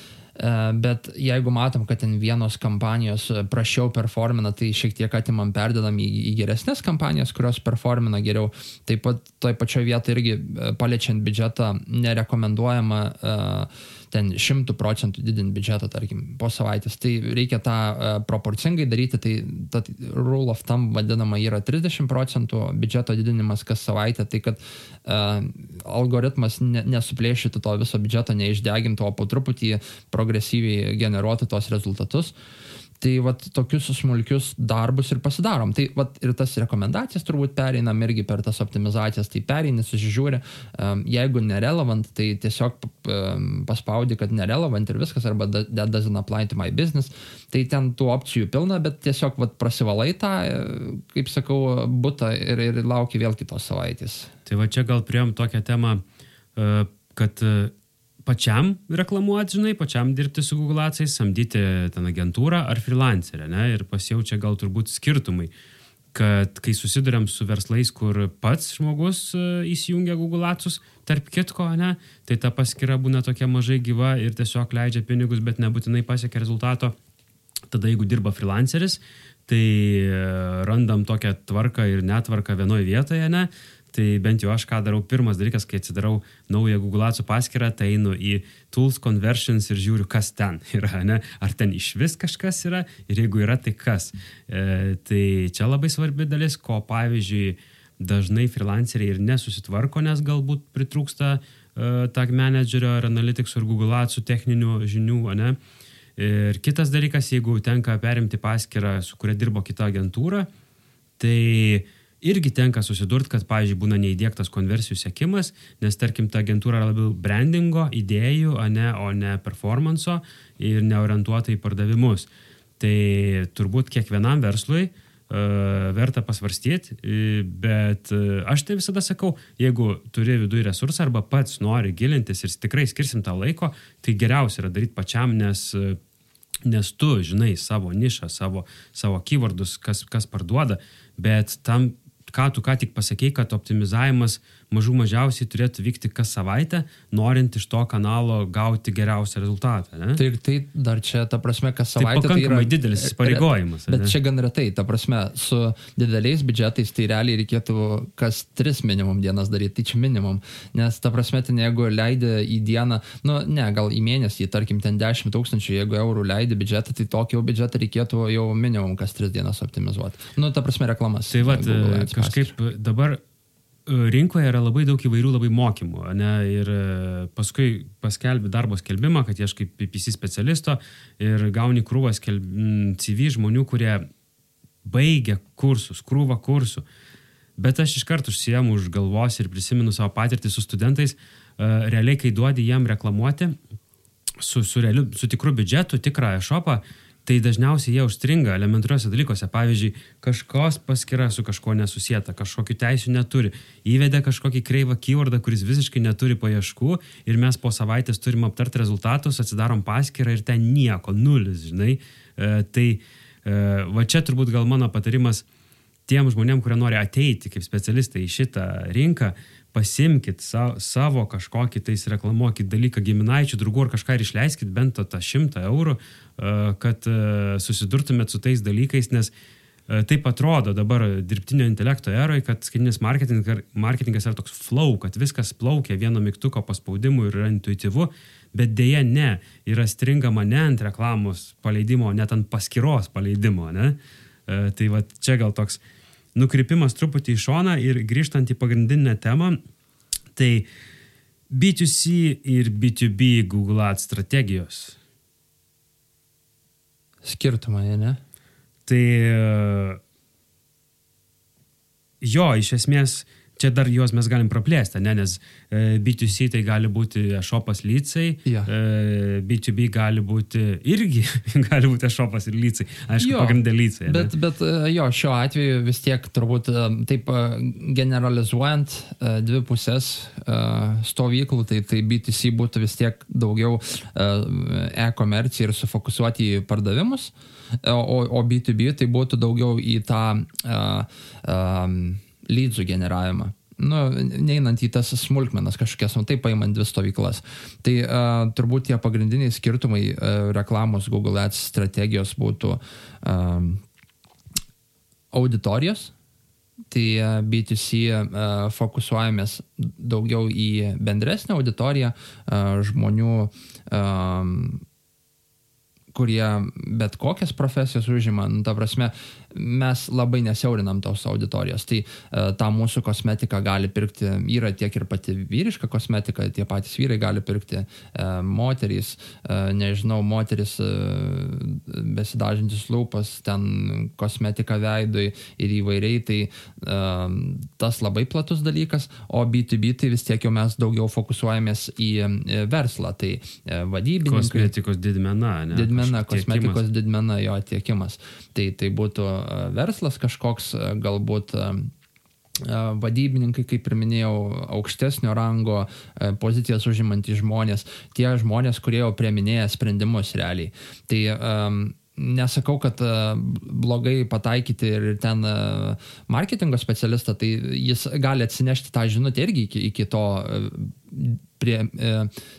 bet jeigu matom, kad ten vienos kampanijos prašiau performina, tai šiek tiek atimam, perdedam į, į geresnės kampanijas, kurios performina geriau. Taip pat toj pačioje vietoje irgi e, paliečiant biudžetą nerekomenduojama uh, ten šimtų procentų didinti biudžetą, tarkim, po savaitės. Tai reikia tą uh, proporcingai daryti, tai ta rule of thumb vadinama yra 30 procentų biudžeto didinimas kas savaitę, tai kad uh, algoritmas ne, nesuplėšytų to viso biudžeto, neišdegintų, o po truputį progresyviai generuotų tos rezultatus. Uh, Tai vat tokius smulkius darbus ir pasidarom. Tai vat ir tas rekomendacijas turbūt pereinam irgi per tas optimizacijas, tai pereini, susižiūri, jeigu nerelevant, tai tiesiog paspaudi, kad nerelevant ir viskas, arba that doesn't apply to my business. Tai ten tų opcijų pilna, bet tiesiog vat prasivalai tą, kaip sakau, būtą ir, ir lauki vėl kitos savaitės. Tai va čia gal priėm tokią temą, uh, kad uh, pačiam reklamuoti, žinai, pačiam dirbti su Google Adsais, samdyti ten agentūrą ar freelancerę, ne, ir pasijaučia gal turbūt skirtumai, kad kai susidurėm su verslais, kur pats žmogus e, įsijungia Google Adsus, tarp kitko, ne, tai ta paskira būna tokia mažai gyva ir tiesiog leidžia pinigus, bet nebūtinai pasiekia rezultato. Tada jeigu dirba freelanceris, tai e, randam tokią tvarką ir netvarką vienoje vietoje, ne, Tai bent jau aš ką darau, pirmas dalykas, kai atsidarau naują Google Ads paskyrą, tai einu į Tools Conversions ir žiūriu, kas ten [LAUGHS] yra, ne? ar ten iš vis kažkas yra ir jeigu yra, tai kas. E, tai čia labai svarbi dalis, ko pavyzdžiui dažnai freelanceriai ir nesusitvarko, nes galbūt pritrūksta e, tag managerio ar analytics ar Google Ads techninių žinių, ne? Ir kitas dalykas, jeigu tenka perimti paskyrą, su kuria dirbo kita agentūra, tai irgi tenka susidurti, kad, pavyzdžiui, būna neįdėktas konversijų sėkimas, nes, tarkim, ta agentūra yra labiau brandingo, idėjų, o ne, o ne performanso ir neorientuota į pardavimus. Tai turbūt kiekvienam verslui uh, verta pasvarstyti, bet uh, aš tai visada sakau, jeigu turi viduje resursą arba pats nori gilintis ir tikrai skirsim tą laiko, tai geriausia yra daryti pačiam, nes uh, nes tu žinai savo nišą, savo, savo keywordus, kas, kas parduoda, bet tam ką tu ką tik pasakėjai, kad optimizavimas mažų mažiausiai turėtų vykti kas savaitę, norint iš to kanalo gauti geriausią rezultatą. Ne? Tai, tai dar čia, ta prasme, kas tai savaitę. Tai pakankamai tai yra, didelis įsipareigojimas. Bet ne? čia gan retai, ta prasme, su dideliais biudžetais tai realiai reikėtų kas tris minimum dienas daryti, tai čia minimum. Nes, ta prasme, ten jeigu leidė į dieną, nu ne, gal į mėnesį, tarkim, ten 10 tūkstančių, jeigu eurų leidė biudžetą, tai tokį jau biudžetą reikėtų jau minimum kas tris dienas optimizuoti. Nu, ta prasme, reklamas. Tai va, kažkaip dabar rinkoje yra labai daug įvairių labai mokymų, ne, ir e, paskui paskelbi darbo skelbimą, kad ieškai PPC specialisto ir gauni krūvą skelb... CV žmonių, kurie baigia kursus, krūvą kursų. Bet aš iš karto užsiemu už galvos ir prisimenu savo patirtį su studentais, e, realiai, kai duodi jiem reklamuoti su, su, realiu, su tikru biudžetu, tikrą e-shopą, tai dažniausiai jie užstringa elementariuose dalykuose. Pavyzdžiui, kažkos paskira su kažkuo nesusieta, kažkokių teisų neturi, įvedė kažkokį kreivą keywordą, kuris visiškai neturi paieškų ir mes po savaitės turim aptarti rezultatus, atsidarom paskirą ir ten nieko, nulis, žinai. E, tai e, va čia turbūt gal mano patarimas tiem žmonėm, kurie nori ateiti kaip specialistai į šitą rinką, pasimkit sa, savo kažkokį tais reklamuokit dalyką giminaičių, draugų ar kažką ir išleiskit bent tą šimtą eurų, e, kad e, susidurtumėt su tais dalykais, nes e, taip atrodo dabar dirbtinio intelekto eroje, kad skaitinis marketingas, marketingas yra toks flow, kad viskas plaukia vieno mygtuko paspaudimu ir yra intuityvu, bet dėja ne, yra stringama ne ant reklamos paleidimo, net ant paskiros paleidimo. Ne? Tai va čia gal toks uh, nukrypimas truputį į šoną ir grįžtant į pagrindinę temą, tai B2C ir B2B Google Ads strategijos. Skirtumai, ne? Tai jo, iš esmės, čia dar juos mes galim praplėsti, ne, nes e, B2C tai gali būti šopas lycai, ja. B2B e, gali būti irgi, [LAUGHS] gali būti šopas ir lycai, aišku, pagrindė lycai. Bet, ne? bet e, jo, šiuo atveju vis tiek turbūt taip generalizuojant dvi pusės stovyklų, tai, tai B2C būtų vis tiek daugiau e-komercija ir sufokusuoti į pardavimus, o, o B2B tai būtų daugiau į tą uh, um, lydzų generavimą. Nu, neinant į tas smulkmenas kažkokias, nu, taip paimant dvi stovyklas. Tai uh, turbūt tie pagrindiniai skirtumai uh, reklamos Google Ads strategijos būtų um, auditorijos, tai B2C fokusuojamės daugiau į bendresnę auditoriją žmonių kurie bet kokias profesijas užima, nu, ta prasme, mes labai nesiaurinam tos auditorijos. Tai e, tą mūsų kosmetiką gali pirkti, yra tiek ir pati vyriška kosmetika, tie patys vyrai gali pirkti, e, moterys, e, nežinau, moteris besidažintis lūpas, ten kosmetika veidui ir įvairiai, tai tas labai platus dalykas, o B2B tai vis tiek jau mes daugiau fokusuojamės į verslą, tai vadybininkai. Kosmetikos didmena, ne? Didmena, kosmetikos didmena jo tiekimas. Tai, tai būtų verslas kažkoks, galbūt vadybininkai, kaip ir minėjau, aukštesnio rango pozicijas užimantys žmonės, tie žmonės, kurie jau prieminėja sprendimus realiai. Tai um, nesakau, kad blogai pataikyti ir ten marketingo specialistą, tai jis gali atsinešti tą žinutę irgi iki, iki to prie, e,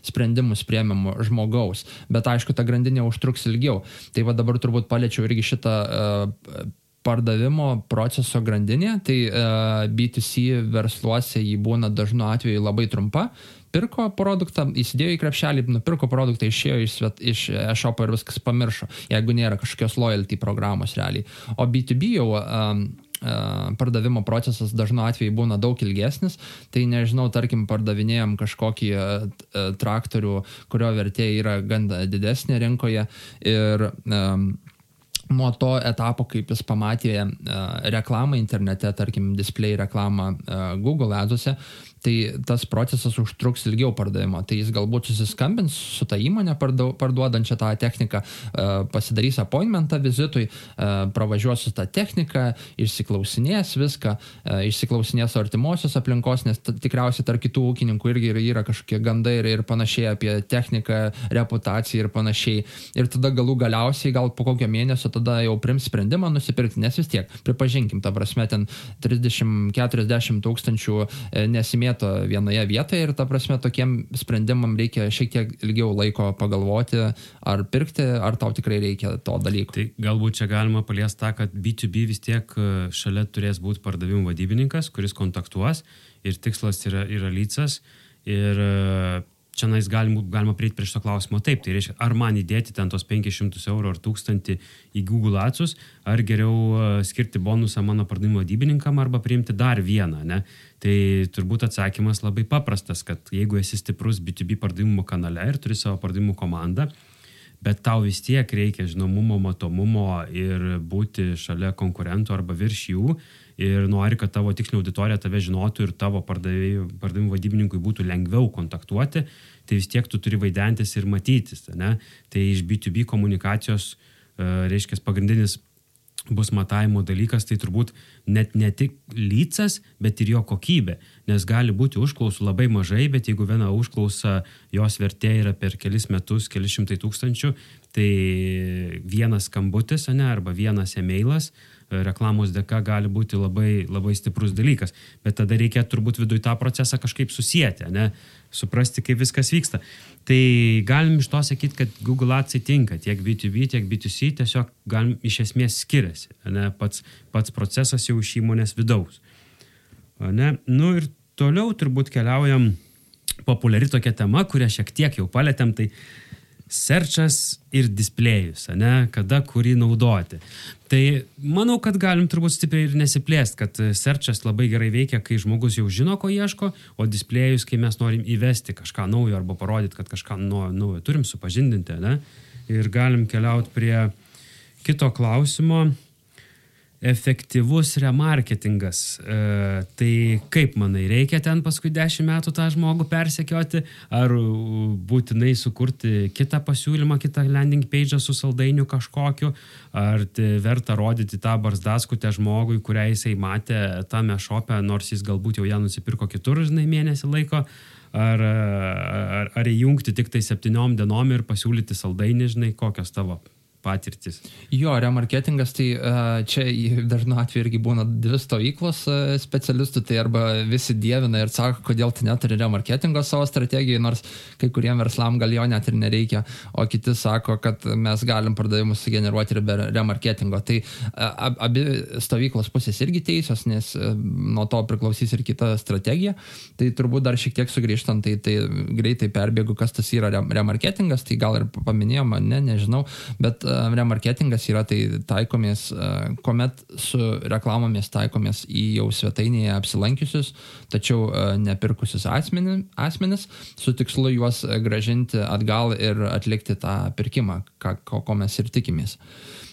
sprendimus prieimimo žmogaus. Bet aišku, ta grandinė užtruks ilgiau. Tai va dabar turbūt paliečiau irgi šitą e, pardavimo proceso grandinė, tai uh, B2C versluose jį būna dažnu atveju labai trumpa. Pirko produktą, įsidėjo į krepšelį, nupirko produktą, išėjo iš, iš e-shop'o ir viskas pamiršo, jeigu nėra kažkokios loyalty programos realiai. O B2B jau um, pardavimo procesas dažnu atveju būna daug ilgesnis, tai nežinau, tarkim, pardavinėjom kažkokį traktorių, kurio vertė yra gan didesnė rinkoje. Ir nuo to etapo, kaip jis pamatė reklamą internete, tarkim, display reklamą Google Adsuose, uh, tai tas procesas užtruks ilgiau pardavimo. Tai jis galbūt susiskambins su ta įmonė parduodančia tą techniką, e, pasidarys appointmentą vizitui, e, pravažiuos su tą techniką, išsiklausinės viską, e, išsiklausinės artimosios aplinkos, nes tikriausiai tarp kitų ūkininkų irgi yra kažkokie gandai ir, ir panašiai apie techniką, reputaciją ir panašiai. Ir tada galų galiausiai, gal po kokio mėnesio, tada jau prims sprendimą nusipirkti, nes vis tiek, pripažinkim, ta prasme, ten 30-40 tūkstančių nesimėtų sudėta vienoje vietoje ir ta prasme tokiem sprendimam reikia šiek tiek ilgiau laiko pagalvoti, ar pirkti, ar tau tikrai reikia to dalyko. Tai galbūt čia galima paliesti tą, kad B2B vis tiek e, šalia turės būti pardavimų vadybininkas, kuris kontaktuos ir tikslas yra, yra lycas. Ir e, čia nais galima, galima prieiti prie šito klausimo. Taip, tai reiškia, ar man įdėti ten tos 500 eurų ar 1000 į Google Atsus, ar geriau e, skirti bonusą mano pardavimo vadybininkam arba priimti dar vieną. Ne? Tai turbūt atsakymas labai paprastas, kad jeigu esi stiprus B2B pardavimo kanale ir turi savo pardavimų komandą, bet tau vis tiek reikia žinomumo, matomumo ir būti šalia konkurentų arba virš jų, ir nori, kad tavo tikslinė auditorija tave žinotų ir tavo pardavimų vadybininkui būtų lengviau kontaktuoti, tai vis tiek tu turi vaidentis ir matytis. Ne? Tai iš B2B komunikacijos, e, reiškia, pagrindinis bus matavimo dalykas, tai turbūt net ne tik lycas, bet ir jo kokybė. Nes gali būti užklausų labai mažai, bet jeigu viena užklausa, jos vertė yra per kelis metus, keli šimtai tūkstančių, tai vienas skambutis, ne, arba vienas emailas reklamos dėka gali būti labai, labai stiprus dalykas. Bet tada reikia turbūt viduje tą procesą kažkaip susijęti, ne? suprasti, kaip viskas vyksta. Tai galim iš to sakyti, kad Google Ads tinka tiek B2B, tiek B2C, tiesiog galim iš esmės skiriasi. Ne? Pats, pats procesas jau iš įmonės vidaus. Ne? Nu ir toliau turbūt keliaujam populiari tokia tema, kurią šiek tiek jau palėtėm, tai serčas ir displėjus, ne, kada kurį naudoti. Tai manau, kad galim turbūt stipriai ir nesiplėsti, kad serčas labai gerai veikia, kai žmogus jau žino, ko ieško, o displėjus, kai mes norim įvesti kažką naujo arba parodyti, kad kažką naujo turim supažindinti, ne, ir galim keliauti prie kito klausimo efektyvus remarketingas. E, tai kaip manai, reikia ten paskui dešimt metų tą žmogų persekioti, ar būtinai sukurti kitą pasiūlymą, kitą landing page su saldainiu kažkokiu, ar verta rodyti tą barzdaskutę žmogui, kurią jisai matė tame šope, nors jis galbūt jau ją nusipirko kitur, žinai, mėnesį laiko. Ar, ar, ar įjungti tik tai septyniom dienom ir pasiūlyti saldainį, žinai, kokios tavo patirtis. Jo, remarketingas, tai uh, čia dažnu atveju irgi būna dvi stovyklos uh, specialistų, tai arba visi dievina ir sako, kodėl tu neturi remarketingo savo strategijai, nors kai kuriem verslam gal jo net ir nereikia, o kiti sako, kad mes galim pardavimus sugeneruoti ir be remarketingo. Tai uh, abi stovyklos pusės irgi teisios, nes nuo to priklausys ir kita strategija. Tai turbūt dar šiek tiek sugrįžtant, tai, tai greitai perbėgu, kas tas yra remarketingas, tai gal ir paminėjom, ne, nežinau, bet remarketingas yra tai taikomės, uh, kuomet su reklamomis taikomės į jau svetainėje apsilankiusius, tačiau uh, nepirkusius asmeni, asmenis, su tikslu juos gražinti atgal ir atlikti tą pirkimą, ką, ko, ko mes ir tikimės.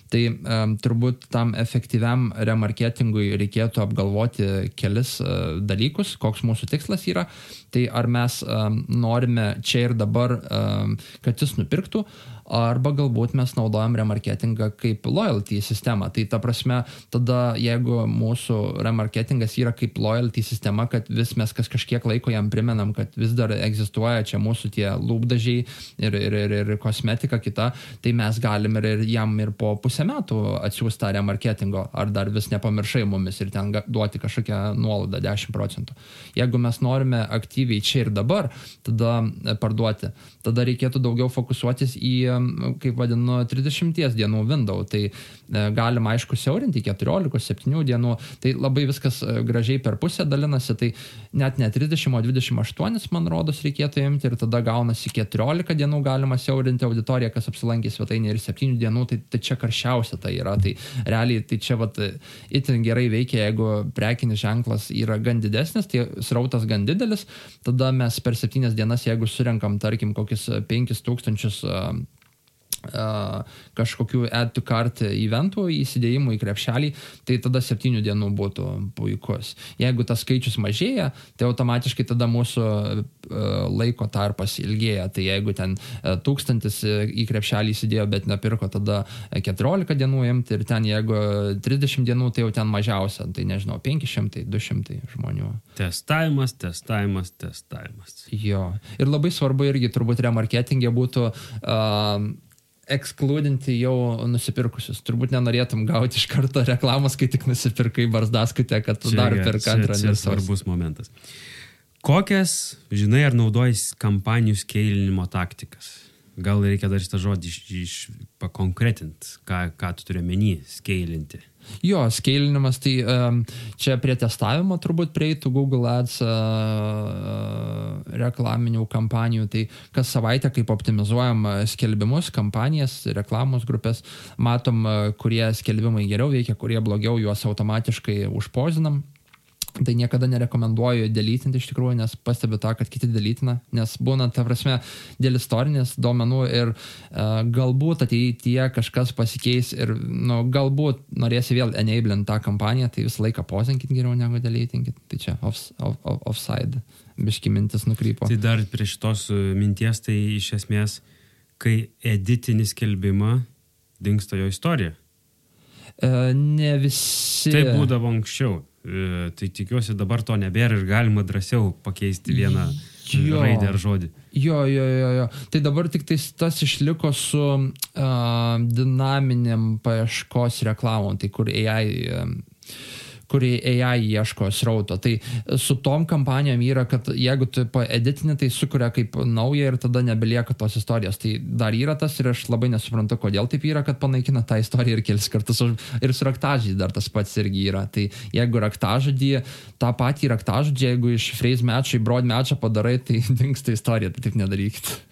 Tai um, turbūt tam efektyviam remarketingui reikėtų apgalvoti kelis uh, dalykus, koks mūsų tikslas yra. Tai ar mes um, norime čia ir dabar, um, kad jis nupirktų, arba galbūt mes naudojam remarketingą kaip loyalty sistemą. Tai ta prasme, tada jeigu mūsų remarketingas yra kaip loyalty sistema, kad vis mes kas kažkiek laiko jam primenam, kad vis dar egzistuoja čia mūsų tie lūpdažiai ir, ir, ir, ir kosmetika kita, tai mes galim ir, ir jam ir po pusę metų atsiųsti tą remarketingo, ar dar vis nepamiršai mumis ir ten duoti kažkokią nuolaidą 10 procentų. Jeigu mes norime aktyviai čia ir dabar, tada parduoti, tada reikėtų daugiau fokusuotis į kaip vadinu, 30 dienų window. Tai e, galima, aišku, siaurinti 14-7 dienų. Tai labai viskas e, gražiai per pusę dalinasi. Tai net ne 30, o 28, man rodos, reikėtų imti ir tada gaunasi 14 dienų galima siaurinti auditoriją, kas apsilankė svetainė ir 7 dienų. Tai, tai čia karščiausia tai yra. Tai realiai tai čia vat, itin gerai veikia, jeigu prekinis ženklas yra gan didesnis, tai srautas gan didelis, tada mes per 7 dienas, jeigu surinkam, tarkim, kokius 5000 kažkokių add to cart eventų įsidėjimų į krepšelį, tai tada septynių dienų būtų puikus. Jeigu tas skaičius mažėja, tai automatiškai tada mūsų laiko tarpas ilgėja. Tai jeigu ten tūkstantis į krepšelį įsidėjo, bet nepirko, tada 14 dienų imti ir ten jeigu 30 dienų, tai jau ten mažiausia, tai nežinau, 500, 200 žmonių. Testavimas, testavimas, testavimas. Jo. Ir labai svarbu irgi turbūt remarketingė būtų uh, ekskludinti jau nusipirkusius. Turbūt nenorėtum gauti iš karto reklamos, kai tik nusipirkai barzdaskutę, kad tu čia, dar pirk antrą. Tai svarbus momentas. Kokias, žinai, ar naudoji kampanijų skeilinimo taktikas? Gal reikia dar šitą žodį iš, iš pakonkretinti, ką, ką tu turi menį skeilinti. Jo, skeilinimas, tai um, čia prie testavimo turbūt prieitų Google Ads uh, reklaminių kampanijų. Tai kas savaitę, kaip optimizuojam skelbimus, kampanijas, reklamos grupės, matom, kurie skelbimai geriau veikia, kurie blogiau, juos automatiškai užpozinam Tai niekada nerekomenduoju delytinti iš tikrųjų, nes pastebiu tą, kad kiti delytina, nes būna, ta prasme, dėl istorinės duomenų ir uh, galbūt ateityje kažkas pasikeis ir, nu, galbūt norėsi vėl enablinti tą kampaniją, tai visą laiką pozinkit geriau negu delytinkit. Tai čia off, off, off, offside, biški mintis nukrypo. Tai dar prie šitos e, minties, tai iš esmės, kai editini skelbimą, dinksta jo istorija. Uh, ne visi. Tai būdavo anksčiau. E, tai tikiuosi dabar to nebėra ir galima drąsiau pakeisti vieną jo. raidę ar žodį. Jo, jo, jo, jo. Tai dabar tik tais tas išliko su uh, dinaminiam paieškos reklamom, tai kur AI uh, kuri AI ieško srauto. Tai su tom kampanijom yra, kad jeigu tu paeditini, tai sukuria kaip nauja ir tada nebelieka tos istorijos. Tai dar yra tas ir aš labai nesuprantu, kodėl taip yra, kad panaikina tą istoriją ir kelis kartus. Ir su raktažodžiai dar tas pats irgi yra. Tai jeigu raktažodį, tą patį raktažodį, jeigu iš phrase matcho į broad matchą padarai, tai [LAUGHS] dinksta istorija, tai taip nedarykit.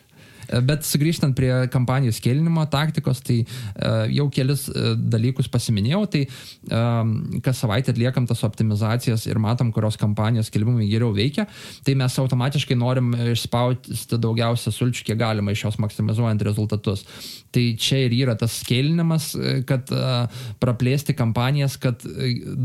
Bet sugrįžtant prie kampanijų skėlinimo taktikos, tai uh, jau kelis uh, dalykus pasiminėjau, tai um, kas savaitę atliekam tas optimizacijas ir matom, kurios kampanijos skelbimai geriau veikia, tai mes automatiškai norim išspausti daugiausia sulčių, kiek galima iš jos maksimizuojant rezultatus. Tai čia ir yra tas skėlinimas, kad praplėsti kampanijas, kad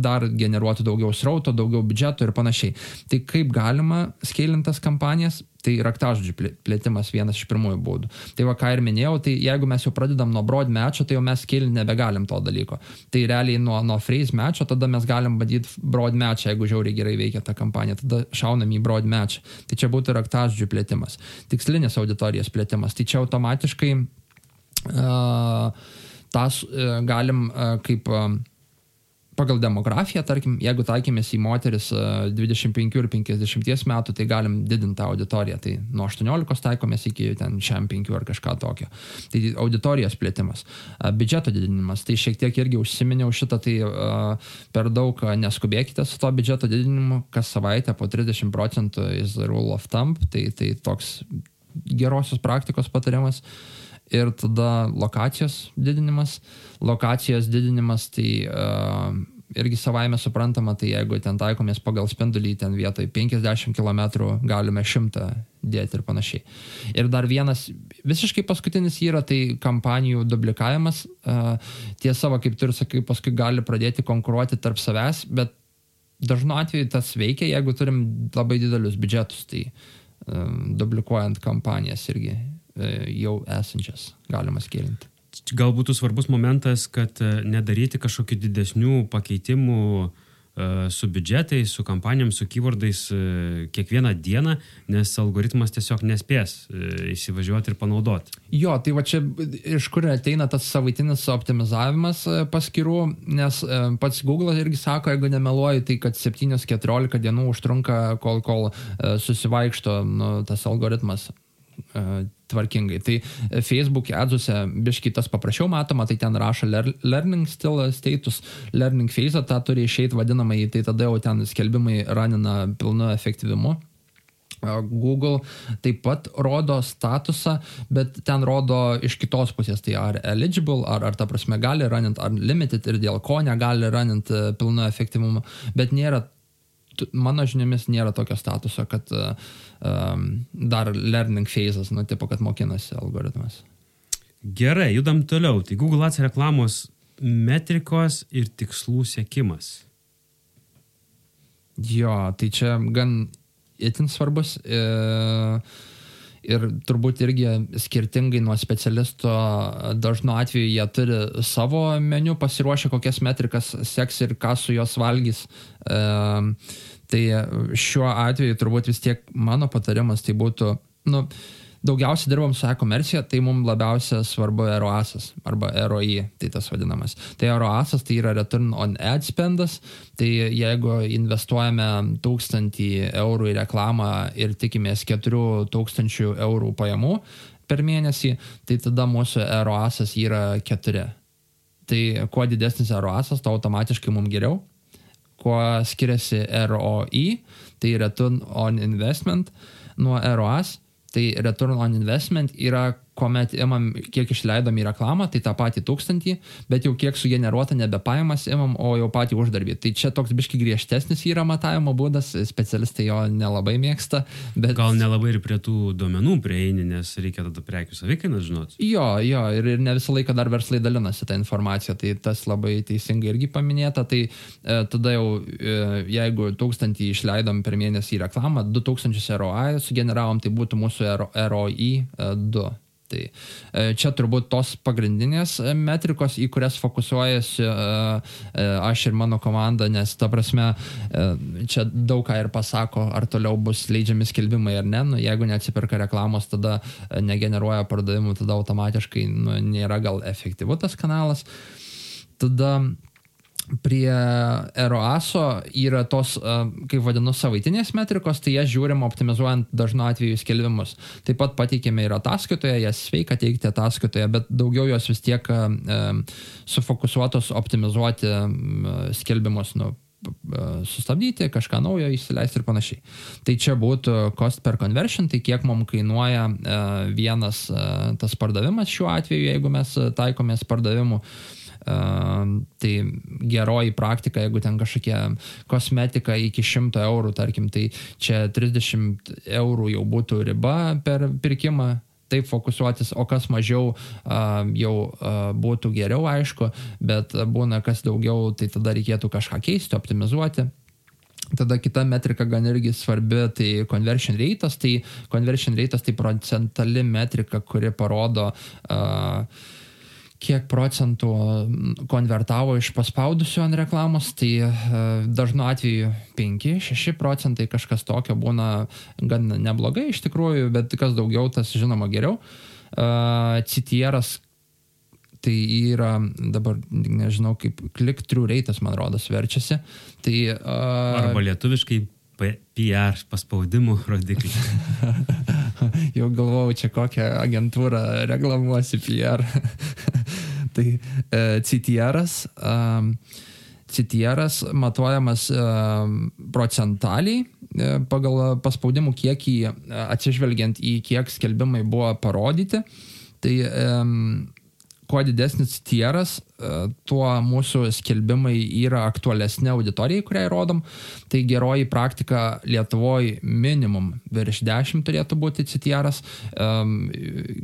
dar generuotų daugiau srauto, daugiau biudžeto ir panašiai. Tai kaip galima skėlintas kampanijas? Tai raktažodžių plėtimas vienas iš pirmųjų būdų. Tai va ką ir minėjau, tai jeigu mes jau pradedam nuo broad matcho, tai jau mes scaling nebegalim to dalyko. Tai realiai nuo, nuo phrase matcho tada mes galim bandyti broad match, jeigu žiauriai gerai veikia ta kampanija, tada šaunam į broad match. Tai čia būtų raktažodžių plėtimas. Tikslinės auditorijos plėtimas. Tai čia automatiškai uh, tas galim kaip pagal demografiją, tarkim, jeigu taikėmės į moteris 25 ir 50 metų, tai galim didinti tą auditoriją. Tai nuo 18 taikomės iki ten šiam 5 ar kažką tokio. Tai auditorijos plėtimas, biudžeto didinimas. Tai šiek tiek irgi užsiminiau šitą, tai per daug neskubėkite su to biudžeto didinimu, kas savaitę po 30 procentų is the rule of thumb. Tai, tai toks gerosios praktikos patarimas. Ir tada lokacijos didinimas. Lokacijos didinimas tai uh, irgi savaime suprantama, tai jeigu ten taikomės pagal spindulį, ten vietoj 50 km galime 100 dėti ir panašiai. Ir dar vienas visiškai paskutinis yra tai kampanijų dublikavimas. Tiesa, kaip tu ir sakai, paskui gali pradėti konkuruoti tarp savęs, bet dažnu atveju tas veikia, jeigu turim labai didelius biudžetus, tai dublikuojant kampanijas irgi E, jau esančias galima skilinti. Gal būtų svarbus momentas, kad e, nedaryti kažkokių didesnių pakeitimų e, su biudžetais, su kampanijom, su keywordais kiekvieną dieną, nes algoritmas tiesiog nespės įsivažiuoti ir panaudoti. Jo, tai va čia iš kur ateina tas savaitinis optimizavimas paskirų, nes pats Google irgi sako, jeigu nemeluoju, tai kad 7-14 dienų užtrunka, kol, kol susivaikšto nu, tas algoritmas tvarkingai. Tai e, Facebook adsuose biškai tas paprasčiau matoma, tai ten rašo learning still status, learning phase, tą turi išeiti vadinamai, tai tada jau ten skelbimai ranina pilnu efektyvimu. Google taip pat rodo statusą, bet ten rodo iš kitos pusės, tai ar eligible, ar, ar ta prasme gali runint, ar limited ir dėl ko negali runint e, pilnu efektyvumu, bet nėra mano žiniomis nėra tokio statuso, kad um, dar learning phases, nu, tipo, kad mokinasi algoritmas. Gerai, judam toliau. Tai Google Ads reklamos metrikos ir tikslų sėkimas. Jo, tai čia gan itin svarbus. E, ir turbūt irgi skirtingai nuo specialisto dažnu atveju jie turi savo meniu pasiruošę, kokias metrikas seks ir ką su jos valgys. E, tai šiuo atveju turbūt vis tiek mano patarimas tai būtų, nu, daugiausiai dirbam su e-komercija, tai mums labiausia svarbu ROASas arba ROI, tai tas vadinamas. Tai ROASas tai yra return on ad spendas, tai jeigu investuojame 1000 eurų į reklamą ir tikimės 4000 eurų pajamų per mėnesį, tai tada mūsų ROASas yra 4. Tai kuo didesnis ROASas, to automatiškai mums geriau. Kuo skiriasi ROI, tai return on investment nuo ROAS, tai return on investment yra kuomet imam, kiek išleidom į reklamą, tai tą patį tūkstantį, bet jau kiek sugeneruota nebe pajamas imam, o jau patį uždarbį. Tai čia toks biški griežtesnis yra matavimo būdas, specialistai jo nelabai mėgsta. Bet... Gal nelabai ir prie tų duomenų prieini, nes reikia tada prekių savikainą žinoti. Jo, jo, ir, ir ne visą laiką dar verslai dalinasi tą informaciją, tai tas labai teisingai irgi paminėta. Tai e, tada jau, e, jeigu tūkstantį išleidom per mėnesį į reklamą, 2000 ROI sugeneravom, tai būtų mūsų ROI 2. Tai e, čia turbūt tos pagrindinės e, metrikos, į kurias fokusuojasi e, aš ir mano komanda, nes ta prasme čia daug ką ir pasako, ar toliau bus leidžiami skelbimai ar ne. Nu, jeigu neatsiperka reklamos, tada negeneruoja pardavimų, tada automatiškai nu, nėra gal efektyvu tas kanalas. Tada prie ROASO yra tos, kaip vadinu, savaitinės metrikos, tai jas žiūrim optimizuojant dažnu atveju skelbimus. Taip pat pateikėme ir ataskaitoje, jas sveika teikti ataskaitoje, bet daugiau jos vis tiek sufokusuotos optimizuoti skelbimus, nu, sustabdyti, kažką naujo įsileisti ir panašiai. Tai čia būtų cost per conversion, tai kiek mums kainuoja vienas tas pardavimas šiuo atveju, jeigu mes taikomės pardavimų tai geroji praktika, jeigu ten kažkokia kosmetika iki 100 eurų, tarkim, tai čia 30 eurų jau būtų riba per pirkimą taip fokusuotis, o kas mažiau uh, jau uh, būtų geriau, aišku, bet būna kas daugiau, tai tada reikėtų kažką keisti, optimizuoti. Tada kita metrika gan irgi svarbi, tai conversion rate'as, tai conversion rate'as tai procentali metrika, kuri parodo uh, kiek procentų konvertavo iš paspaudusių ant reklamos, tai e, dažnu atveju 5-6 procentai kažkas tokio būna gan neblogai iš tikrųjų, bet kas daugiau, tas žinoma geriau. E, CTR'as tai yra dabar, nežinau, kaip click-through reitas, man rodos, verčiasi. Tai, uh, Arba lietuviškai PR paspaudimų rodiklis. [LAUGHS] Jau galvojau, čia kokią agentūrą reklamuosi PR. [LAUGHS] tai uh, CTR'as. Um, CTR'as matuojamas um, procentaliai uh, pagal paspaudimų kiekį atsižvelgiant į kiek skelbimai buvo parodyti. Tai um, kuo didesnis tieras, e, tuo mūsų skelbimai yra aktualesnė auditorijai, kuriai rodom. Tai geroji praktika Lietuvoje minimum virš 10 turėtų būti citieras,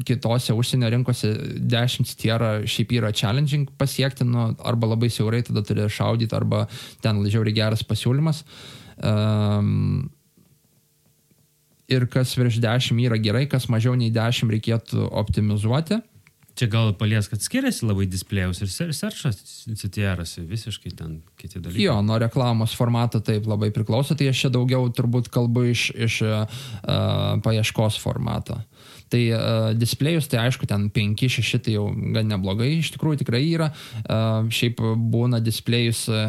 kitose užsienio rinkose 10 citierą šiaip yra challenging pasiekti, nu, arba labai siaurai tada turi šaudyti, arba ten žiauriai geras pasiūlymas. Um, ir kas virš 10 yra gerai, kas mažiau nei 10 reikėtų optimizuoti. Čia gal palies, kad skiriasi labai displėjus ir seršas CTR'as, visiškai ten kiti dalykai. Jo, nuo reklamos formato taip labai priklauso, tai aš čia daugiau turbūt kalbu iš, iš uh, paieškos formato. Tai uh, displejus, tai aišku, ten 5-6 tai jau gan neblogai, iš tikrųjų tikrai yra. Uh, šiaip būna displejus, uh,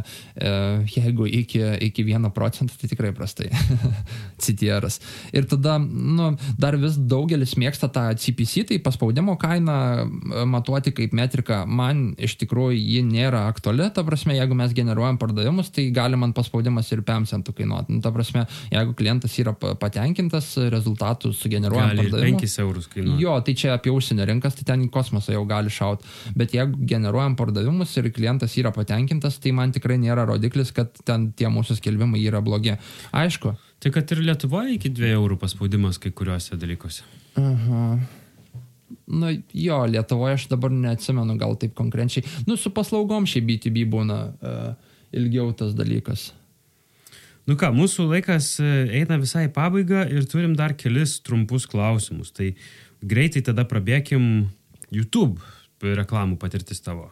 jeigu iki, iki 1 procentą, tai tikrai prastai. [LAUGHS] CTR'as. Ir tada, nu, dar vis daugelis mėgsta tą CPC, tai paspaudimo kainą matuoti kaip metrika. Man iš tikrųjų ji nėra aktuali, ta prasme, jeigu mes generuojam pardavimus, tai gali man paspaudimas ir 5 centų kainuoti. Nu, ta prasme, jeigu klientas yra patenkintas rezultatų sugeneruojant pardavimus eurus kainuoja. Jo, tai čia apie užsienio rinkas, tai ten į kosmosą jau gali šaut. Bet jeigu generuojam pardavimus ir klientas yra patenkintas, tai man tikrai nėra rodiklis, kad ten tie mūsų skelbimai yra blogi. Aišku. Tai kad ir Lietuvoje iki 2 eurų paspaudimas kai kuriuose dalykuose. Aha. Nu jo, Lietuvoje aš dabar neatsimenu gal taip konkrečiai. Nu su paslaugom šiaip BTB būna uh, ilgiau tas dalykas. Nu ką, mūsų laikas e, eina visai į pabaigą ir turim dar kelis trumpus klausimus. Tai greitai tada prabėkim YouTube reklamų patirtis tavo.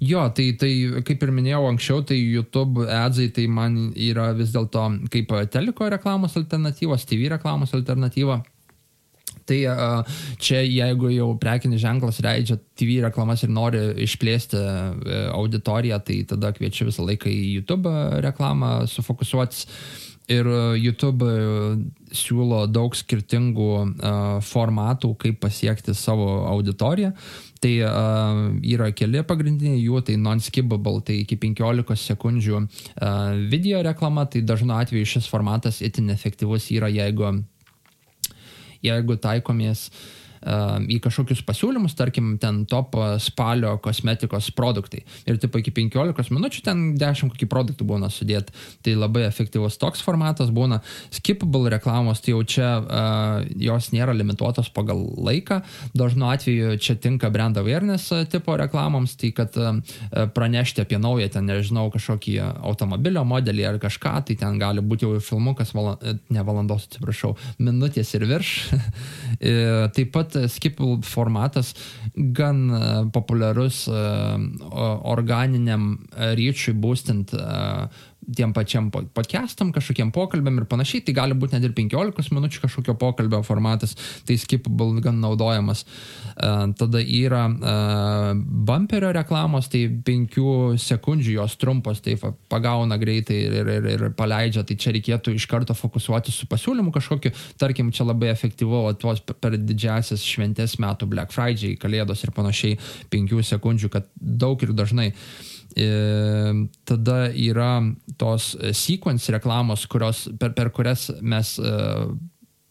Jo, tai, tai kaip ir minėjau anksčiau, tai YouTube adsai tai man yra vis dėlto kaip teliko reklamos alternatyvos, TV reklamos alternatyva. Tai čia jeigu jau prekinis ženklas leidžia TV reklamas ir nori išplėsti auditoriją, tai tada kviečiu visą laiką į YouTube reklamą sufokusuotis. Ir YouTube siūlo daug skirtingų uh, formatų, kaip pasiekti savo auditoriją. Tai uh, yra keli pagrindiniai jų, tai non-skippable, tai iki 15 sekundžių uh, video reklama, tai dažnu atveju šis formatas itin efektyvus yra, jeigu jeigu taikomės uh, į kažkokius pasiūlymus, tarkim, ten top spalio kosmetikos produktai. Ir tipo iki 15 minučių ten 10 kokį produktų būna sudėti. Tai labai efektyvus toks formatas būna. Skippable reklamos, tai jau čia uh, jos nėra limituotos pagal laiką. Dažnu atveju čia tinka brand awareness tipo reklamoms, tai kad uh, pranešti apie naują, ten nežinau, kažkokį automobilio modelį ar kažką, tai ten gali būti jau filmukas, vala, ne valandos, atsiprašau, minutės ir virš. [LAUGHS] Taip pat pat skip formatas gan e, populiarus e, organiniam ryčiui būstint e, tiem pačiam podcastam, kažkokiem pokalbėm ir panašiai, tai gali būti net ir 15 minučių kažkokio pokalbio formatas, tai skipable gan naudojamas. Uh, tada yra uh, bumperio reklamos, tai 5 sekundžių jos trumpos, tai pagauna greitai ir, ir, ir, paleidžia, tai čia reikėtų iš karto fokusuoti su pasiūlymu kažkokiu, tarkim, čia labai efektyvu tuos per didžiasias šventės metų Black Friday, Kalėdos ir panašiai 5 sekundžių, kad daug ir dažnai. Uh, E, tada yra tos sequence reklamos, kurios, per, per kurias mes e,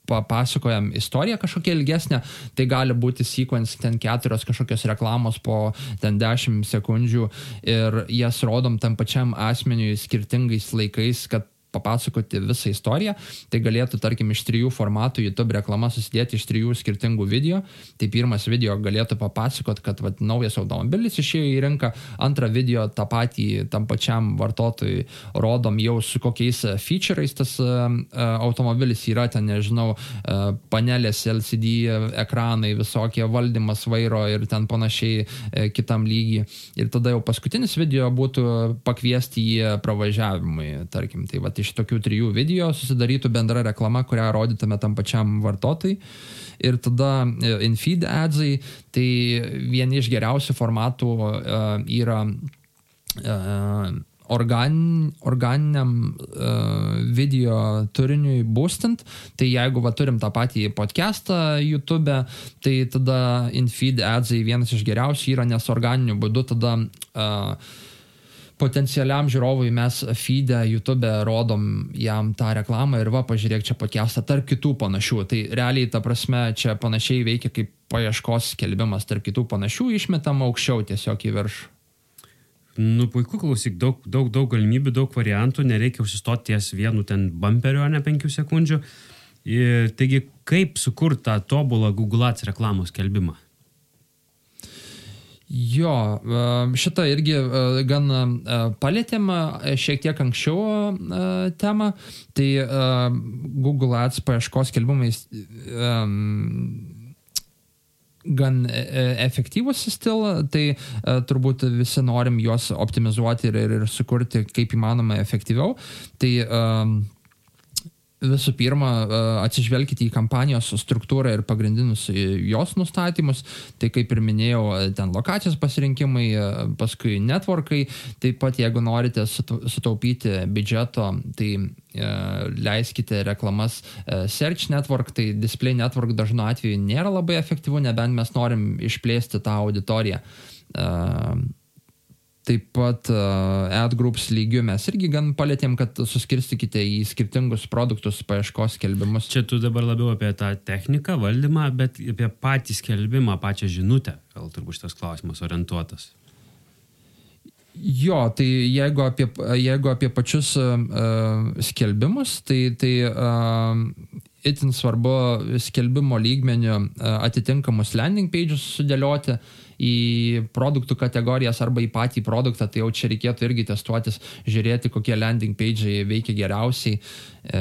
papasakojam istoriją kažkokią ilgesnę, tai gali būti sequence ten keturios kažkokios reklamos po ten 10 sekundžių. Ir jas rodom tam pačiam asmeniui skirtingais laikais, kad papasakoti visą istoriją, tai galėtų, tarkim, iš trijų formatų YouTube reklama susidėti iš trijų skirtingų video. Tai pirmas video galėtų papasakoti, kad vat, naujas automobilis išėjo į rinką, antrą video tą patį tam pačiam vartotojui rodom jau su kokiais featureais tas uh, automobilis yra, ten nežinau, uh, panelės, LCD ekranai, visokie valdymas vairo ir ten panašiai uh, kitam lygiai. Ir tada jau paskutinis video būtų pakviesti jį pravažiavimui, tarkim. Tai, vat, iš tokių trijų video susidarytų bendra reklama, kurią rodytume tam pačiam vartotojui. Ir tada e, infeed adsai, tai vieni iš geriausių formatų uh, yra uh, organ, organiniam uh, video turiniui boostint, tai jeigu va, turim tą patį podcastą YouTube, tai tada infeed adsai vienas iš geriausių yra, nes organiniu būdu tada uh, potencialiam žiūrovui mes feedę YouTube rodom jam tą reklamą ir va, pažiūrėk čia podcastą tarp kitų panašių. Tai realiai, ta prasme, čia panašiai veikia kaip paieškos skelbimas tarp kitų panašių, išmetam aukščiau tiesiog į viršų. Nu, puiku, klausyk, daug, daug, daug galimybių, daug variantų, nereikia užsistoti ties vienu ten bumperiu, ne penkių sekundžių. Ir, taigi, kaip sukurti tą tobulą Google Ads reklamos skelbimą? Jo, šitą irgi gan palėtėm šiek tiek anksčiau temą. Tai Google Ads paieškos skelbimais gan e, e, efektyvus stil, tai turbūt visi norim juos optimizuoti ir, ir, ir sukurti kaip įmanoma efektyviau. Tai visų pirma, e, atsižvelkite į kampanijos struktūrą ir pagrindinius e, jos nustatymus. Tai kaip ir minėjau, e, ten lokacijos pasirinkimai, paskui networkai. Taip pat, jeigu norite sutaupyti biudžeto, tai leiskite reklamas Search Network, tai Display Network dažnu atveju nėra labai efektyvu, nebent mes norim išplėsti tą auditoriją Taip pat uh, AdGroups lygių mes irgi gan palėtėm, kad suskirstykite į skirtingus produktus paieškos skelbimus. Čia tu dabar labiau apie tą techniką, valdymą, bet apie patį skelbimą, pačią žinutę, gal turbūt šitas klausimas orientuotas. Jo, tai jeigu apie, jeigu apie pačius uh, skelbimus, tai, tai uh, itin svarbu skelbimo lygmenių uh, atitinkamus landing pages sudėlioti. Uh, į produktų kategorijas arba į patį produktą, tai jau čia reikėtų irgi testuotis, žiūrėti, kokie landing page'ai veikia geriausiai. E,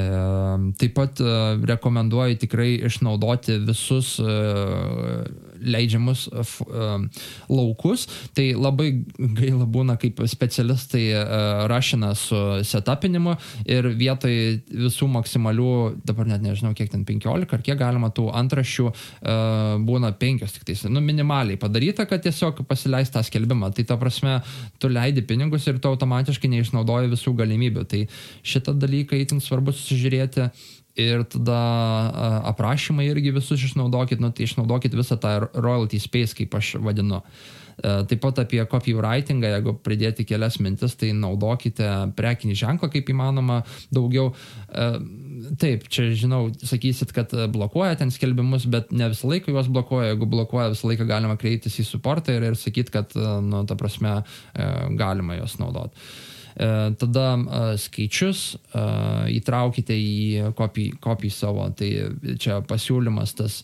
taip pat e, rekomenduoju tikrai išnaudoti visus e, leidžiamus laukus. Tai labai gaila būna, kaip specialistai rašina su setupinimu ir vietoj visų maksimalių, dabar net nežinau, kiek ten 15 ar kiek galima tų antraščių, būna 5 tik tais, nu minimaliai padaryta, kad tiesiog pasileis tą skelbimą. Tai ta prasme, tu leidi pinigus ir tu automatiškai neišnaudoji visų galimybių. Tai šitą dalyką įtin svarbu susižiūrėti. Ir tada aprašymai irgi visus išnaudokit, nu, tai išnaudokit visą tą royalty space, kaip aš vadinu. Taip pat apie copywritingą, jeigu pridėti kelias mintis, tai naudokite prekinį ženklą kaip įmanoma daugiau taip, čia žinau, sakysit, kad e, blokuoja ten skelbimus, bet ne visą laiką juos blokuoja. Jeigu blokuoja, visą laiką galima kreiptis į suportą ir, ir sakyti, kad, e, nu, ta prasme, e, galima juos naudoti. Tada skaičius įtraukite į kopį, savo, tai čia pasiūlymas tas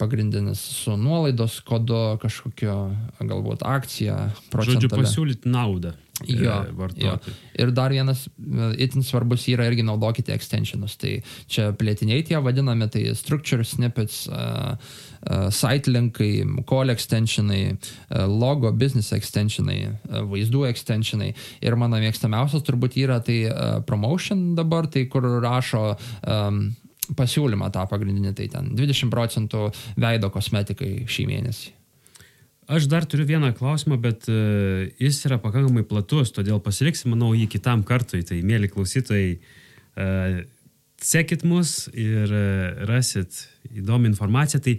pagrindinis su nuolaidos kodu, kažkokio galbūt akcija, procentalė. Žodžiu, pasiūlyti naudą. Jo, jo. Ir dar vienas e, itin svarbus yra irgi naudokite extensionus. Tai čia plėtiniai tie vadinami, tai structure snippets, uh, uh, site linkai, call extensionai, uh, logo business extensionai, uh, vaizdų extensionai. Ir mano mėgstamiausias turbūt yra tai uh, promotion dabar, tai kur rašo um, pasiūlymą tą pagrindinį, tai ten 20 procentų veido kosmetikai šį mėnesį. Aš dar turiu vieną klausimą, bet uh, jis yra pakankamai platus, todėl pasiliksim, manau, jį kitam kartui. Tai, mėly klausytojai, uh, sekit mus ir uh, rasit įdomią informaciją. Tai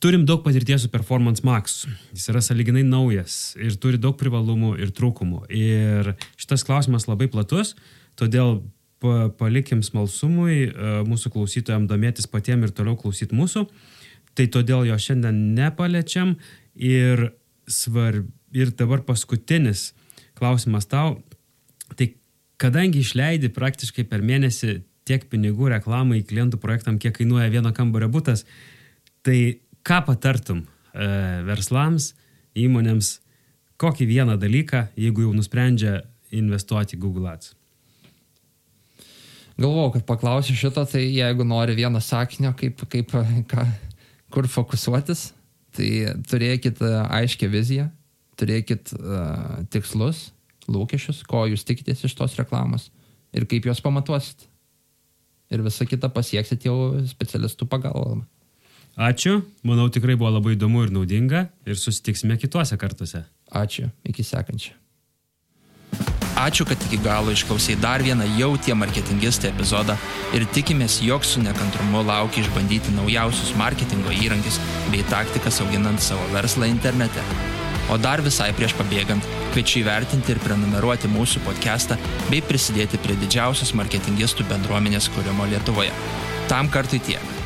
turim daug patirties su Performance Max. Jis yra saliginai naujas ir turi daug privalumų ir trūkumų. Ir šitas klausimas labai platus, todėl pa, palikim smalsumui mūsų klausytojams domėtis patiem ir toliau klausyti mūsų. Tai todėl jo šiandien nepaliečiam Ir, svarb, ir dabar paskutinis klausimas tau. Tai kadangi išleidi praktiškai per mėnesį tiek pinigų reklamai klientų projektam, kiek kainuoja vieno kambario būtas, tai ką patartum e, verslams, įmonėms, kokį vieną dalyką, jeigu jau nusprendžia investuoti Google Ads? Galvojau, kad paklausiu šito, tai jeigu nori vieno sakinio, kaip, kaip, ką, kur fokusuotis, Tai turėkit e, aiškę viziją, turėkit uh, tikslus, lūkesčius, ko jūs tikitės iš tos reklamos ir kaip juos pamatuosit. Ir visą kitą pasieksit jau specialistų pagalbą. Ačiū, manau tikrai buvo labai įdomu ir naudinga ir susitiksime kituose kartuose. Ačiū, iki sekančio. Ačiū, kad iki galo išklausiai dar vieną jau tie marketingistai epizodą ir tikimės, jog su nekantrumu laukia išbandyti naujausius marketingo įrankius bei taktikas auginant savo verslą internete. O dar visai prieš pabėgant, kviečiu įvertinti ir prenumeruoti mūsų podcastą bei prisidėti prie didžiausios marketingistų bendruomenės kūrimo Lietuvoje. Tam kartui tiek.